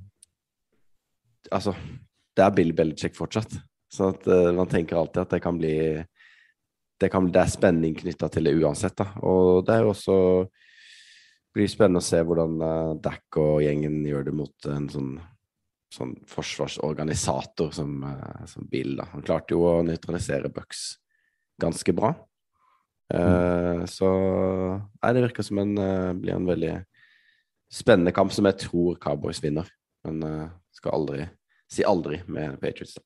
Altså, det er Bill Belichick fortsatt. Så at eh, man tenker alltid at det kan bli Det, kan, det er spenning knytta til det uansett, da. Og det er jo også blir spennende å se hvordan uh, Dack og gjengen gjør det mot en sånn, sånn forsvarsorganisator som, uh, som Bill. Da. Han klarte jo å nøytralisere Bucks ganske bra. Eh, Så nei, det virker som en uh, blir en veldig spennende kamp som jeg tror Cowboys vinner. Men uh, skal aldri si aldri med Patriots. Da.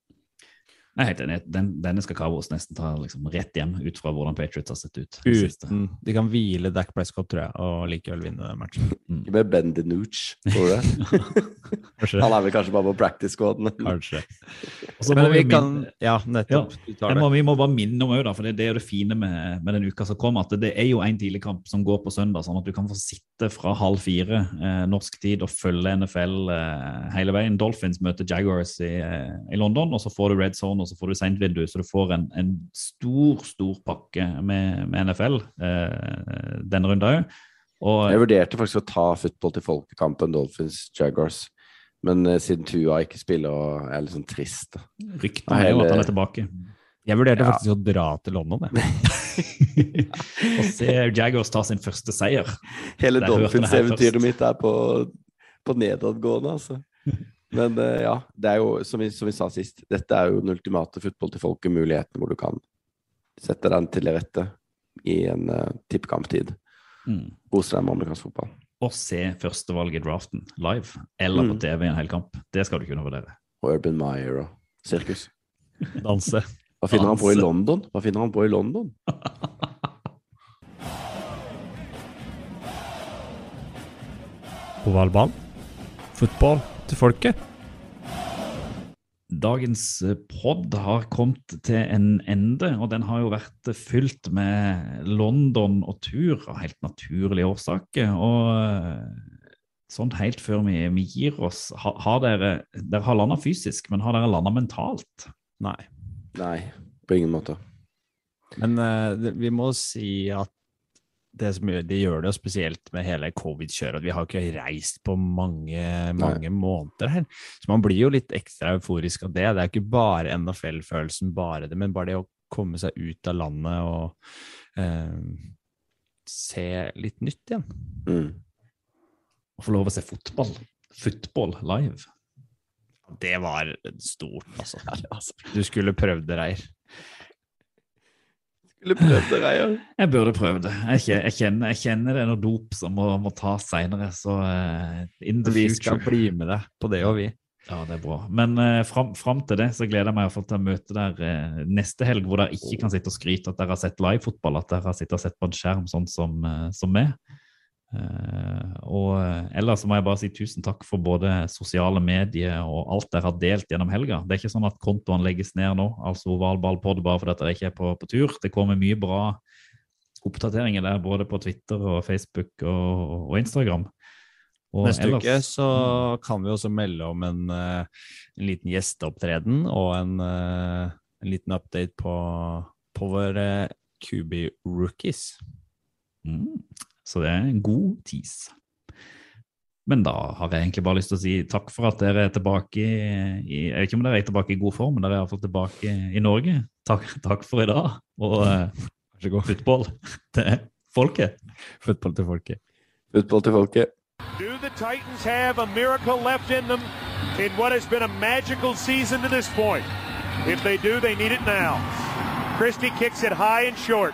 Jeg er helt enig. Den, denne skal Cowboys nesten ta liksom, rett hjem, ut fra hvordan Patriots har sett ut. Uten De kan hvile Dac Prescott, tror jeg, og likevel vinne den matchen. Ikke med Ben DiNucci, tror du *laughs* det? Han er vel kanskje bare på practice squaden. Kanskje. Og så Men vi vi kan Ja, nettopp. Du tar det. må, vi må bare minne om òg, for det, det er jo det fine med, med den uka som kommer, at det er jo en tidligkamp som går på søndag, sånn at du kan få sitte fra halv fire eh, norsk tid og følge NFL eh, hele veien. Dolphins møter Jaguars i, eh, i London, og så får du Red Zone, og så får du sentvindu, så du får en, en stor, stor pakke med, med NFL eh, denne runden òg. Og Jeg vurderte faktisk å ta football til folkekampen Dolphins Jaguars, men eh, siden Tua ikke spiller og er litt sånn trist ryktene er jo at han er tilbake. Jeg vurderte Ja. faktisk å dra til London, jeg. *laughs* Og se Jaguars ta sin første seier. Hele Dolphins-eventyret mitt er på, på nedadgående, altså. *laughs* Men eh, ja, det er jo som vi, som vi sa sist, dette er jo den ultimate fotball til folket, muligheten hvor du kan sette den til rette i en uh, tippekamptid. Mm. Kose deg med amerikansk fotball. Og se førstevalget i draften live, eller på Mm. TV i en hel kamp, det skal du kunne vurdere. Og Urban Meyer og sirkus. *laughs* Danse. Hva finner han på i London? Hva finner han på i London? *laughs* På valgbanen. Fotball til folket. Dagens eh, pod har kommet til en ende, og den har jo vært fylt med London og tur av helt naturlige årsaker. Og sånn helt før vi, vi gir oss, har, har dere Dere har landa fysisk, men har dere landa mentalt? Nei. Nei, på ingen måte. Men uh, vi må si at det, som gjør, det gjør det spesielt med hele covid-kjøret. at Vi har ikke reist på mange, mange måneder her. Så man blir jo litt ekstra euforisk av det. Det er ikke bare NFL-følelsen, bare det, men bare det å komme seg ut av landet og eh, se litt nytt igjen. Mm. Og få lov å se fotball. Football live. Det var stort, altså. Du skulle prøvd det, Reir. Skulle prøvd det, Reier. Jeg burde prøvd det. Jeg, jeg, kjenner, jeg kjenner det er noe dop som må, må tas seinere, så uh, in the Vi future. skal bli med deg på det, og vi. Ja, det er bra. Men uh, fram, fram til det så gleder jeg meg i hvert fall til å møte der uh, neste helg, hvor dere ikke kan sitte og skryte at dere har sett livefotball, at dere har sittet og sett på en skjerm sånn som, eh, som meg. Eh, og eh, ellers så må jeg bare si tusen takk for både sosiale medier og alt dere har delt gjennom helga. Det er ikke sånn at kontoen legges ned nå, altså ovalballpod, bare fordi dere ikke er på, på tur. Det kommer mye bra oppdateringer der, både på Twitter og Facebook og, og Instagram. Og Neste ellers- uke så kan vi også melde om en, eh, en liten gjesteopptreden og en, en liten update på, på våre QB rookies. Mm. Så det er en god tease. Men da har jeg egentlig bare lyst til å si takk for at dere er tilbake i Jeg vet ikke om dere er tilbake i god form, men dere er iallfall tilbake i Norge. Takk, takk for i dag. Og uh, football så til folket. Football til folket. Football til folket. Do the Titans have a miracle left in them in what has been a magical season to this point? If they do, they need it now. Christie kicks it high and short.